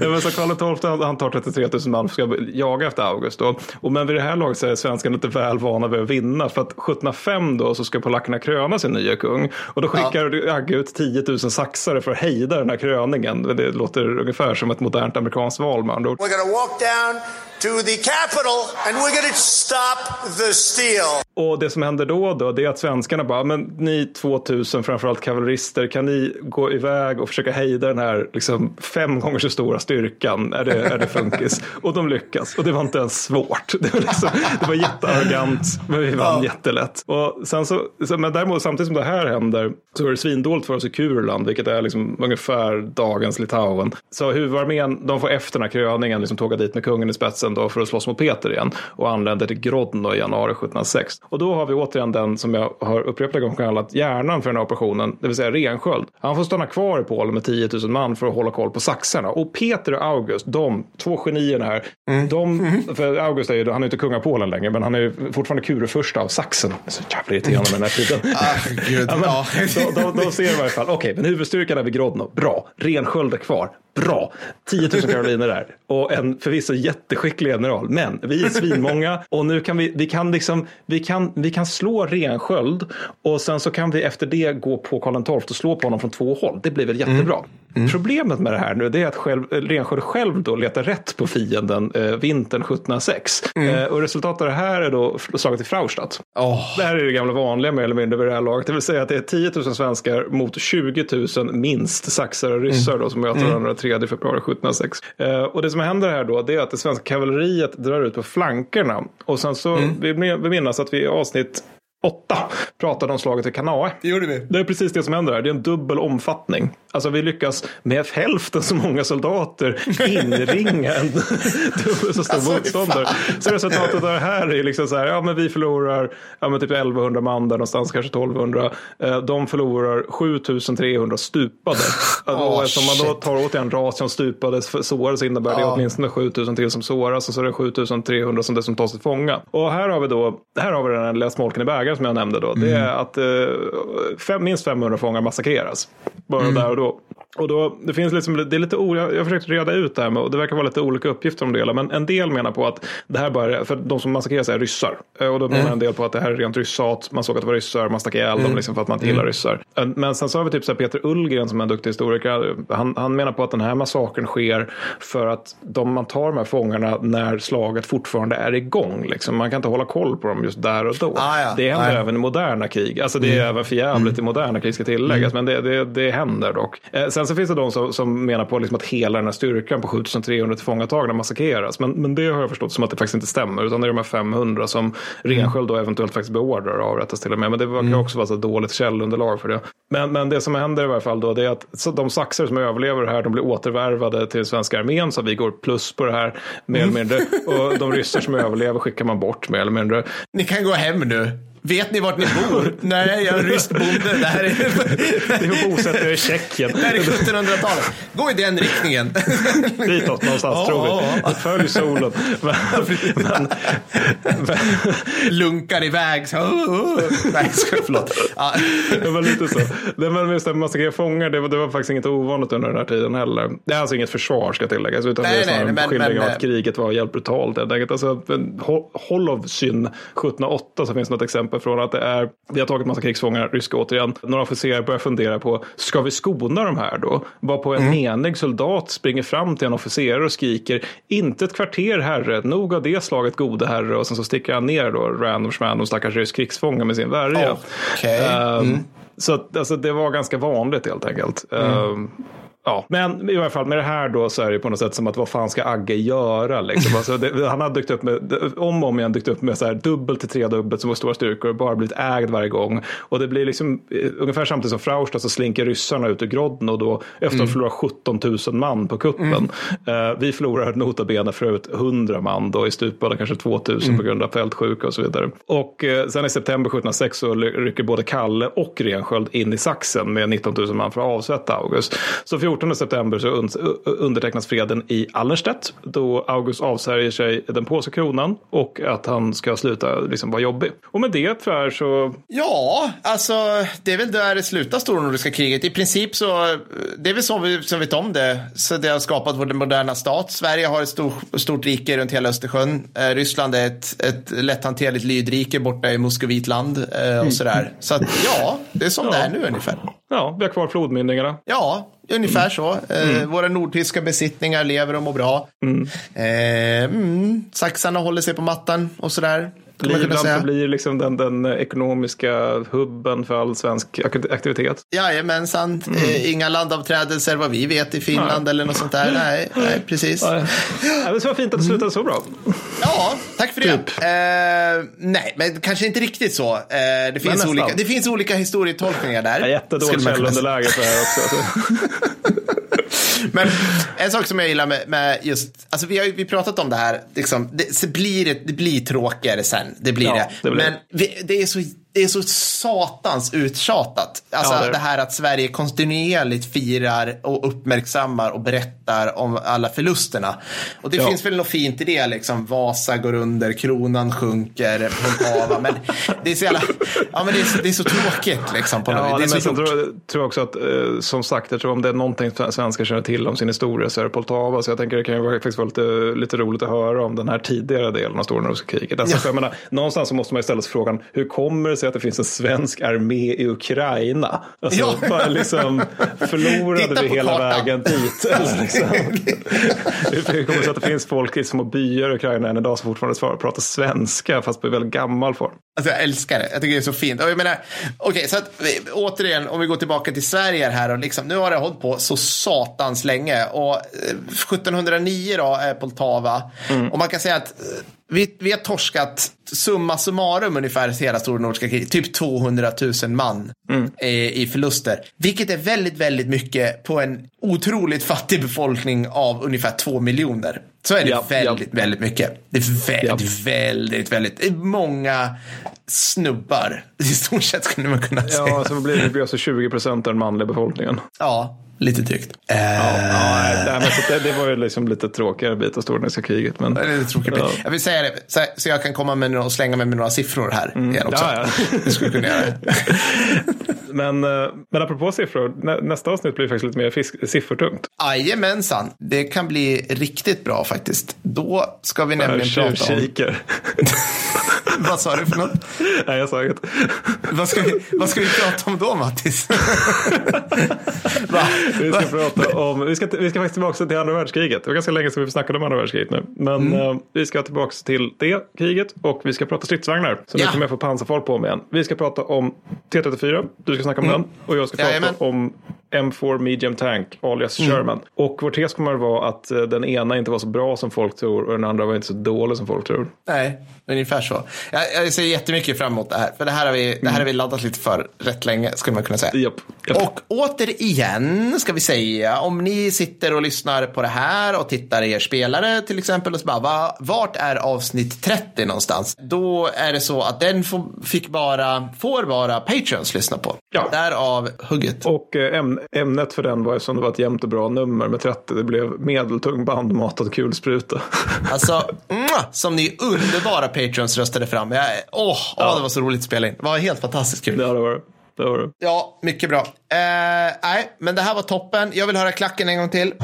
Speaker 2: men så Karl XII han- tar 33 000 man ska jaga efter August. Då. Och men vid det här laget så är svenskarna inte väl vana vid att vinna. För att 1705 då så ska polackerna kröna sin nya kung. Och då skickar Agge ut 10 000 saxare för att hejda den här kröningen. Det låter ungefär som ett modernt amerikanskt val med andra ord.
Speaker 7: We're to walk down to the Capitol and we're to stop the steal.
Speaker 2: Och det som händer då, då det är att svenskarna bara, men ni 2000 framförallt kavallerister, kan ni gå iväg och försöka hejda den här liksom, fem gånger så stora styrkan? Är det, är det funkis? och de lyckas. Och det var inte ens svårt. Det var, liksom, det var jättearrogant, men vi vann jättelätt. Och sen så, men däremot samtidigt som det här händer så är det svindåligt för oss i Kurland, vilket är liksom ungefär dagens Litauen. Så huvudarmén, de får efter den här kröningen liksom tåga dit med kungen i spetsen då för att slåss mot Peter igen och anländer till Grodno i januari 1706. Och då har vi återigen den som jag har upprepade gånger kallat hjärnan för den här operationen, det vill säga Rensköld. Han får stanna kvar i Polen med 10 000 man för att hålla koll på saxarna. Och Peter och August, de två genierna här, de, för August är ju, han är inte kung av Polen längre, men han är fortfarande kurfurste av är så jävla irriterande med den här tiden.
Speaker 1: Ah, gud,
Speaker 2: Ja, men,
Speaker 1: ja.
Speaker 2: de, de, de ser i varje fall, okej, men huvudstyrkan är vid Grodno, bra. Rensköld är kvar, bra. 10 000 karoliner där och en förvisso jätteskicklig general. Men vi är svinmånga och nu kan vi, vi kan liksom, vi kan, vi kan slå Rensköld och sen så kan vi efter det gå på Karl XII och slå på honom från två håll. Det blir väl jättebra. Problemet med det här nu det är att själv, Rensköld själv då letar rätt på fienden eh, vintern 1706. Eh, och resultatet av det här är då slaget i Fraustadt.
Speaker 1: Åh.
Speaker 2: Det här är det gamla vanliga mer eller mindre vid det här laget. Det vill säga att det är 10 000 svenskar mot 20 000 minst saxar och ryssar då, som möter varandra 3 februari 1706. Eh, och det som händer här då det är att det svenska kavalleriet drar ut på flankerna. Och sen så, vi, vi minnas att vi i avsnitt åtta pratade om slaget i Kanae.
Speaker 1: Det gjorde vi.
Speaker 2: Det är precis det som händer här. Det är en dubbel omfattning. Alltså vi lyckas med hälften så många soldater inringa en dubbelt så stor
Speaker 1: Alltså,
Speaker 2: motståndare. Så resultatet av det här är liksom så här, ja men vi förlorar ja, men typ 1100 man där någonstans, kanske 1200. Eh, De förlorar 7300 stupade.
Speaker 1: Åh,
Speaker 2: och eftersom man då tar åt en ras som stupades för sårade så innebär det åtminstone 7000 till som såras och så är det 7300 som dessutom tas till fånga. Och här har vi då, här har vi den lilla smolken i bägaren som jag nämnde då. Det är att eh, fem, minst 500 fångar massakreras. Bara där och då. Och då, det finns liksom, det är lite o, jag har försökt reda ut det här med, och det verkar vara lite olika uppgifter om det hela. Men en del menar på att det här bara, för de som massakreras är ryssar. Eh, Och då menar en del på att det här är rent ryssat, man såg att det var ryssar, man stack ihjäl dem liksom för att man inte gillar ryssar. Eh, Men sen så har vi typ så Peter Ullgren som är en duktig historiker. Han, han menar på att den här massakern sker för att de, man tar de här fångarna när slaget fortfarande är igång. Liksom. Man kan inte hålla koll på dem just där och då.
Speaker 1: Ah, ja.
Speaker 2: Det händer
Speaker 1: Nej.
Speaker 2: även i moderna krig. Alltså det är även för jävligt i moderna krig ska tilläggas. Men det, det, det händer dock. Eh, sen sen så finns det de som, som menar på liksom att hela den här styrkan på 7300 tillfångatagna massakreras. Men, men det har jag förstått som att det faktiskt inte stämmer. Utan det är de här 500 som Rensköld då eventuellt faktiskt beordrar och avrättas till och med. Men det verkar också vara så dåligt källunderlag för det. Men, men det som händer i varje fall då det är att de saxer som överlever här de blir återvärvade till svenska armén så vi går plus på det här mer eller mindre. Och de ryssar som överlever skickar man bort mer eller mindre.
Speaker 1: Ni kan gå hem nu. Vet ni vart ni bor? Nej, jag är rysk bonde. Det här är,
Speaker 2: Det är bosättare i Tjeckien.
Speaker 1: det här är 1700-talet. Gå i den riktningen.
Speaker 2: Ditåt någonstans tror
Speaker 1: Ja,
Speaker 2: vi. Följ solen. Men, men, men,
Speaker 1: Lunkar iväg. Så, oh, oh. Nej, förlåt. Ja.
Speaker 2: det var lite så. Det var just att massakrera fångar, det var, det var faktiskt inget ovanligt under den här tiden heller. Det är alltså inget försvar ska tilläggas, utan
Speaker 1: Nej,
Speaker 2: det är snarare en skildring av att kriget var helt brutalt. Alltså, Holovsyn 1708 så finns något exempel från att det är, vi har tagit massa krigsfångar, ryska återigen. Några officerare börjar fundera på, ska vi skona de här då? Var på en
Speaker 1: Mm.
Speaker 2: menig soldat springer fram till en officerare och skriker, inte ett kvarter herre, nog av det slaget gode herre. Och sen så sticker han ner då, random random stackars rysk krigsfånge med sin värja.
Speaker 1: Okej.
Speaker 2: Ehm, Så att, alltså, det var ganska vanligt helt enkelt. Ehm, Ja, men i alla fall med det här då så är det på något sätt som att vad fan ska Agge göra? Liksom? Alltså det, han har dykt upp med, om och om igen dykt upp med så här dubbelt till tredubbelt som stora styrkor och bara blivit ägd varje gång. Och det blir liksom eh, ungefär samtidigt som Frausta så slinker ryssarna ut ur Grodno då efter att ha förlorat 17 000 man på kuppen. Eh, vi förlorar nota bene förut 100 man då i stupade kanske 2 000 på grund av fältsjuka och så vidare. Och eh, sen i september 1706 så rycker både Kalle och Rensköld in i Saxen med 19 000 man för att avsätta August. Så 14 september så un- undertecknas freden i Allerstedt då August avsäger sig den polska kronan och att han ska sluta liksom vara jobbig. Och med det för så
Speaker 1: Ja, alltså det är väl där det slutar stora nordiska kriget. I princip så, det är väl så vi som vet om det. Så det har skapat vår moderna stat. Sverige har ett stor, stort rike runt hela Östersjön. Eh, Ryssland är ett, ett lätthanterligt lydrike borta i Moskovitland eh, och sådär. Så att ja, det är som det är nu ungefär.
Speaker 2: ja, vi har kvar flodmynningarna.
Speaker 1: Ja, ungefär så. Eh, Våra nordtyska besittningar lever och mår bra. Eh, mm, saxarna håller sig på mattan och sådär. Kunna
Speaker 2: Livland
Speaker 1: säga.
Speaker 2: förblir liksom den, den ekonomiska hubben för all svensk ak- aktivitet.
Speaker 1: Jajamensan,
Speaker 2: Mm.
Speaker 1: eh, inga landavträdelser vad vi vet i Finland eller något sånt där. Nej, nej precis.
Speaker 2: Ja, det var fint att det slutade så bra.
Speaker 1: Ja, tack för det.
Speaker 2: Typ.
Speaker 1: Eh, nej, men kanske inte riktigt så. Eh, det, finns olika, det finns olika historietolkningar där.
Speaker 2: Jättedåligt källunderläge för det här också.
Speaker 1: Men en sak som jag gillar med, med just, alltså vi har vi pratat om det här, liksom, det, så blir det, det blir tråkigare sen, det blir
Speaker 2: Ja,
Speaker 1: det.
Speaker 2: det blir
Speaker 1: Men
Speaker 2: det.
Speaker 1: vi, det, är så, det är så satans uttjatat. Alltså
Speaker 2: Ja, det
Speaker 1: det, här att Sverige kontinuerligt firar och uppmärksammar och berättar om alla förlusterna. Och det
Speaker 2: Ja.
Speaker 1: finns väl något fint i det, liksom Vasa går under, kronan sjunker, Poltava, men det är så jävla, ja men det är så, det är så tråkigt liksom på
Speaker 2: Ja,
Speaker 1: Det är
Speaker 2: sen
Speaker 1: så gjort.
Speaker 2: tror, tror jag också att, eh, som sagt, jag tror om det är någonting svenskar känner till om sin historia så är det Poltava. Så jag tänker det kan ju faktiskt vara lite, lite roligt att höra om den här tidigare delen av Stora Nordiska kriget. Alltså,
Speaker 1: Ja.
Speaker 2: jag menar, någonstans så måste man ju ställa sig frågan, hur kommer det sig att det finns en svensk armé i Ukraina? Alltså,
Speaker 1: Ja.
Speaker 2: liksom, förlorade vi hela
Speaker 1: kartan.
Speaker 2: vägen dit? Eller liksom, hur kommer det sig att det finns folk i små byar i Ukraina än idag som fortfarande svarar- pratar svenska fast på väldigt gammal form?
Speaker 1: Alltså jag älskar det. Jag tycker det är så fint. Och jag menar, okej, så att vi- återigen, om vi går tillbaka till Sverige här och liksom, nu har det hållit på så satans länge och eh, 1709 då är Poltava och man kan säga att eh, vi, vi har torskat summa summarum ungefär hela Stora Nordiska kriget, typ 200 000 man i, i förluster. Vilket är väldigt, väldigt mycket på en otroligt fattig befolkning av ungefär 2 miljoner. Så är det
Speaker 2: Ja,
Speaker 1: väldigt, väldigt mycket. Det är väldigt, väldigt, väldigt, det är många snubbar i stort sett skulle man kunna säga.
Speaker 2: Ja, så blir, det blir alltså 20 procent av den manliga befolkningen.
Speaker 1: Ja, lite drygt. Eh,
Speaker 2: Ja, men så det, det var ju liksom lite tråkigare bit av Stora Nordiska kriget. Men,
Speaker 1: lite tråkigt.
Speaker 2: Ja.
Speaker 1: Jag vill säga det, så, så jag kan komma med och slänga mig med några siffror här igen också.
Speaker 2: Ja, ja.
Speaker 1: Det skulle kunna göra.
Speaker 2: men, eh, men apropå siffror, nä, nästa avsnitt blir faktiskt lite mer fisk, siffertungt.
Speaker 1: Jajamensan, det kan bli riktigt bra faktiskt. Då ska vi nämligen prata om...
Speaker 2: Tjuvkikar.
Speaker 1: Vad sa du för något?
Speaker 2: Nej, jag sa inget.
Speaker 1: Vad ska, vi, vad ska vi prata om då, Mattis?
Speaker 2: Vi ska prata om, vi ska, vi ska faktiskt tillbaka till andra världskriget. Det var ganska länge sedan vi snackade om andra världskriget nu. Men
Speaker 1: Mm.
Speaker 2: eh, vi ska tillbaka till det kriget och vi ska prata stridsvagnar. Så nu
Speaker 1: Ja.
Speaker 2: kommer jag få pansarfolk på mig igen. Vi ska prata om T34, du ska snacka om den. Och jag ska prata
Speaker 1: Mm. Jajamän.
Speaker 2: om M4 Medium Tank, alias
Speaker 1: Mm.
Speaker 2: Sherman. Och vår tes kommer att vara att eh, den ena inte var så bra som folk tror och den andra var inte så dålig som folk tror.
Speaker 1: Nej, ungefär så. Jag, jag ser jättemycket fram emot det här. För det här har vi, det här har vi laddat lite för rätt länge, skulle man kunna säga.
Speaker 2: Japp. japp.
Speaker 1: Och återigen ska vi säga, om ni sitter och lyssnar på det här och tittar i er spelare till exempel och så bara, va, vart är avsnitt 30 någonstans? Då är det så att den får, fick bara, får bara Patreons lyssna på.
Speaker 2: Ja.
Speaker 1: Därav hugget.
Speaker 2: Och eh, äm, ämnet för den var eftersom det var ett jämnt och bra nummer med 30. Det blev medeltung bandmatad kulspruta.
Speaker 1: Alltså, som ni underbara Patreons röstade fram. Åh, åh, det var så roligt att spela in. Det var helt fantastiskt kul.
Speaker 2: det har det. Det har det.
Speaker 1: Ja, mycket bra. Eh, nej, men det här var toppen. Jag vill höra klacken en gång till.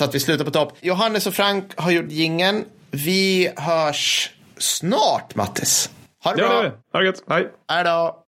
Speaker 1: Så att vi slutar på topp. Johannes och Frank har gjort gingen. Vi hörs snart, Mattis. Ha det
Speaker 2: Ja,
Speaker 1: bra.
Speaker 2: är det. Ha det gött. Hej.
Speaker 1: Hej då.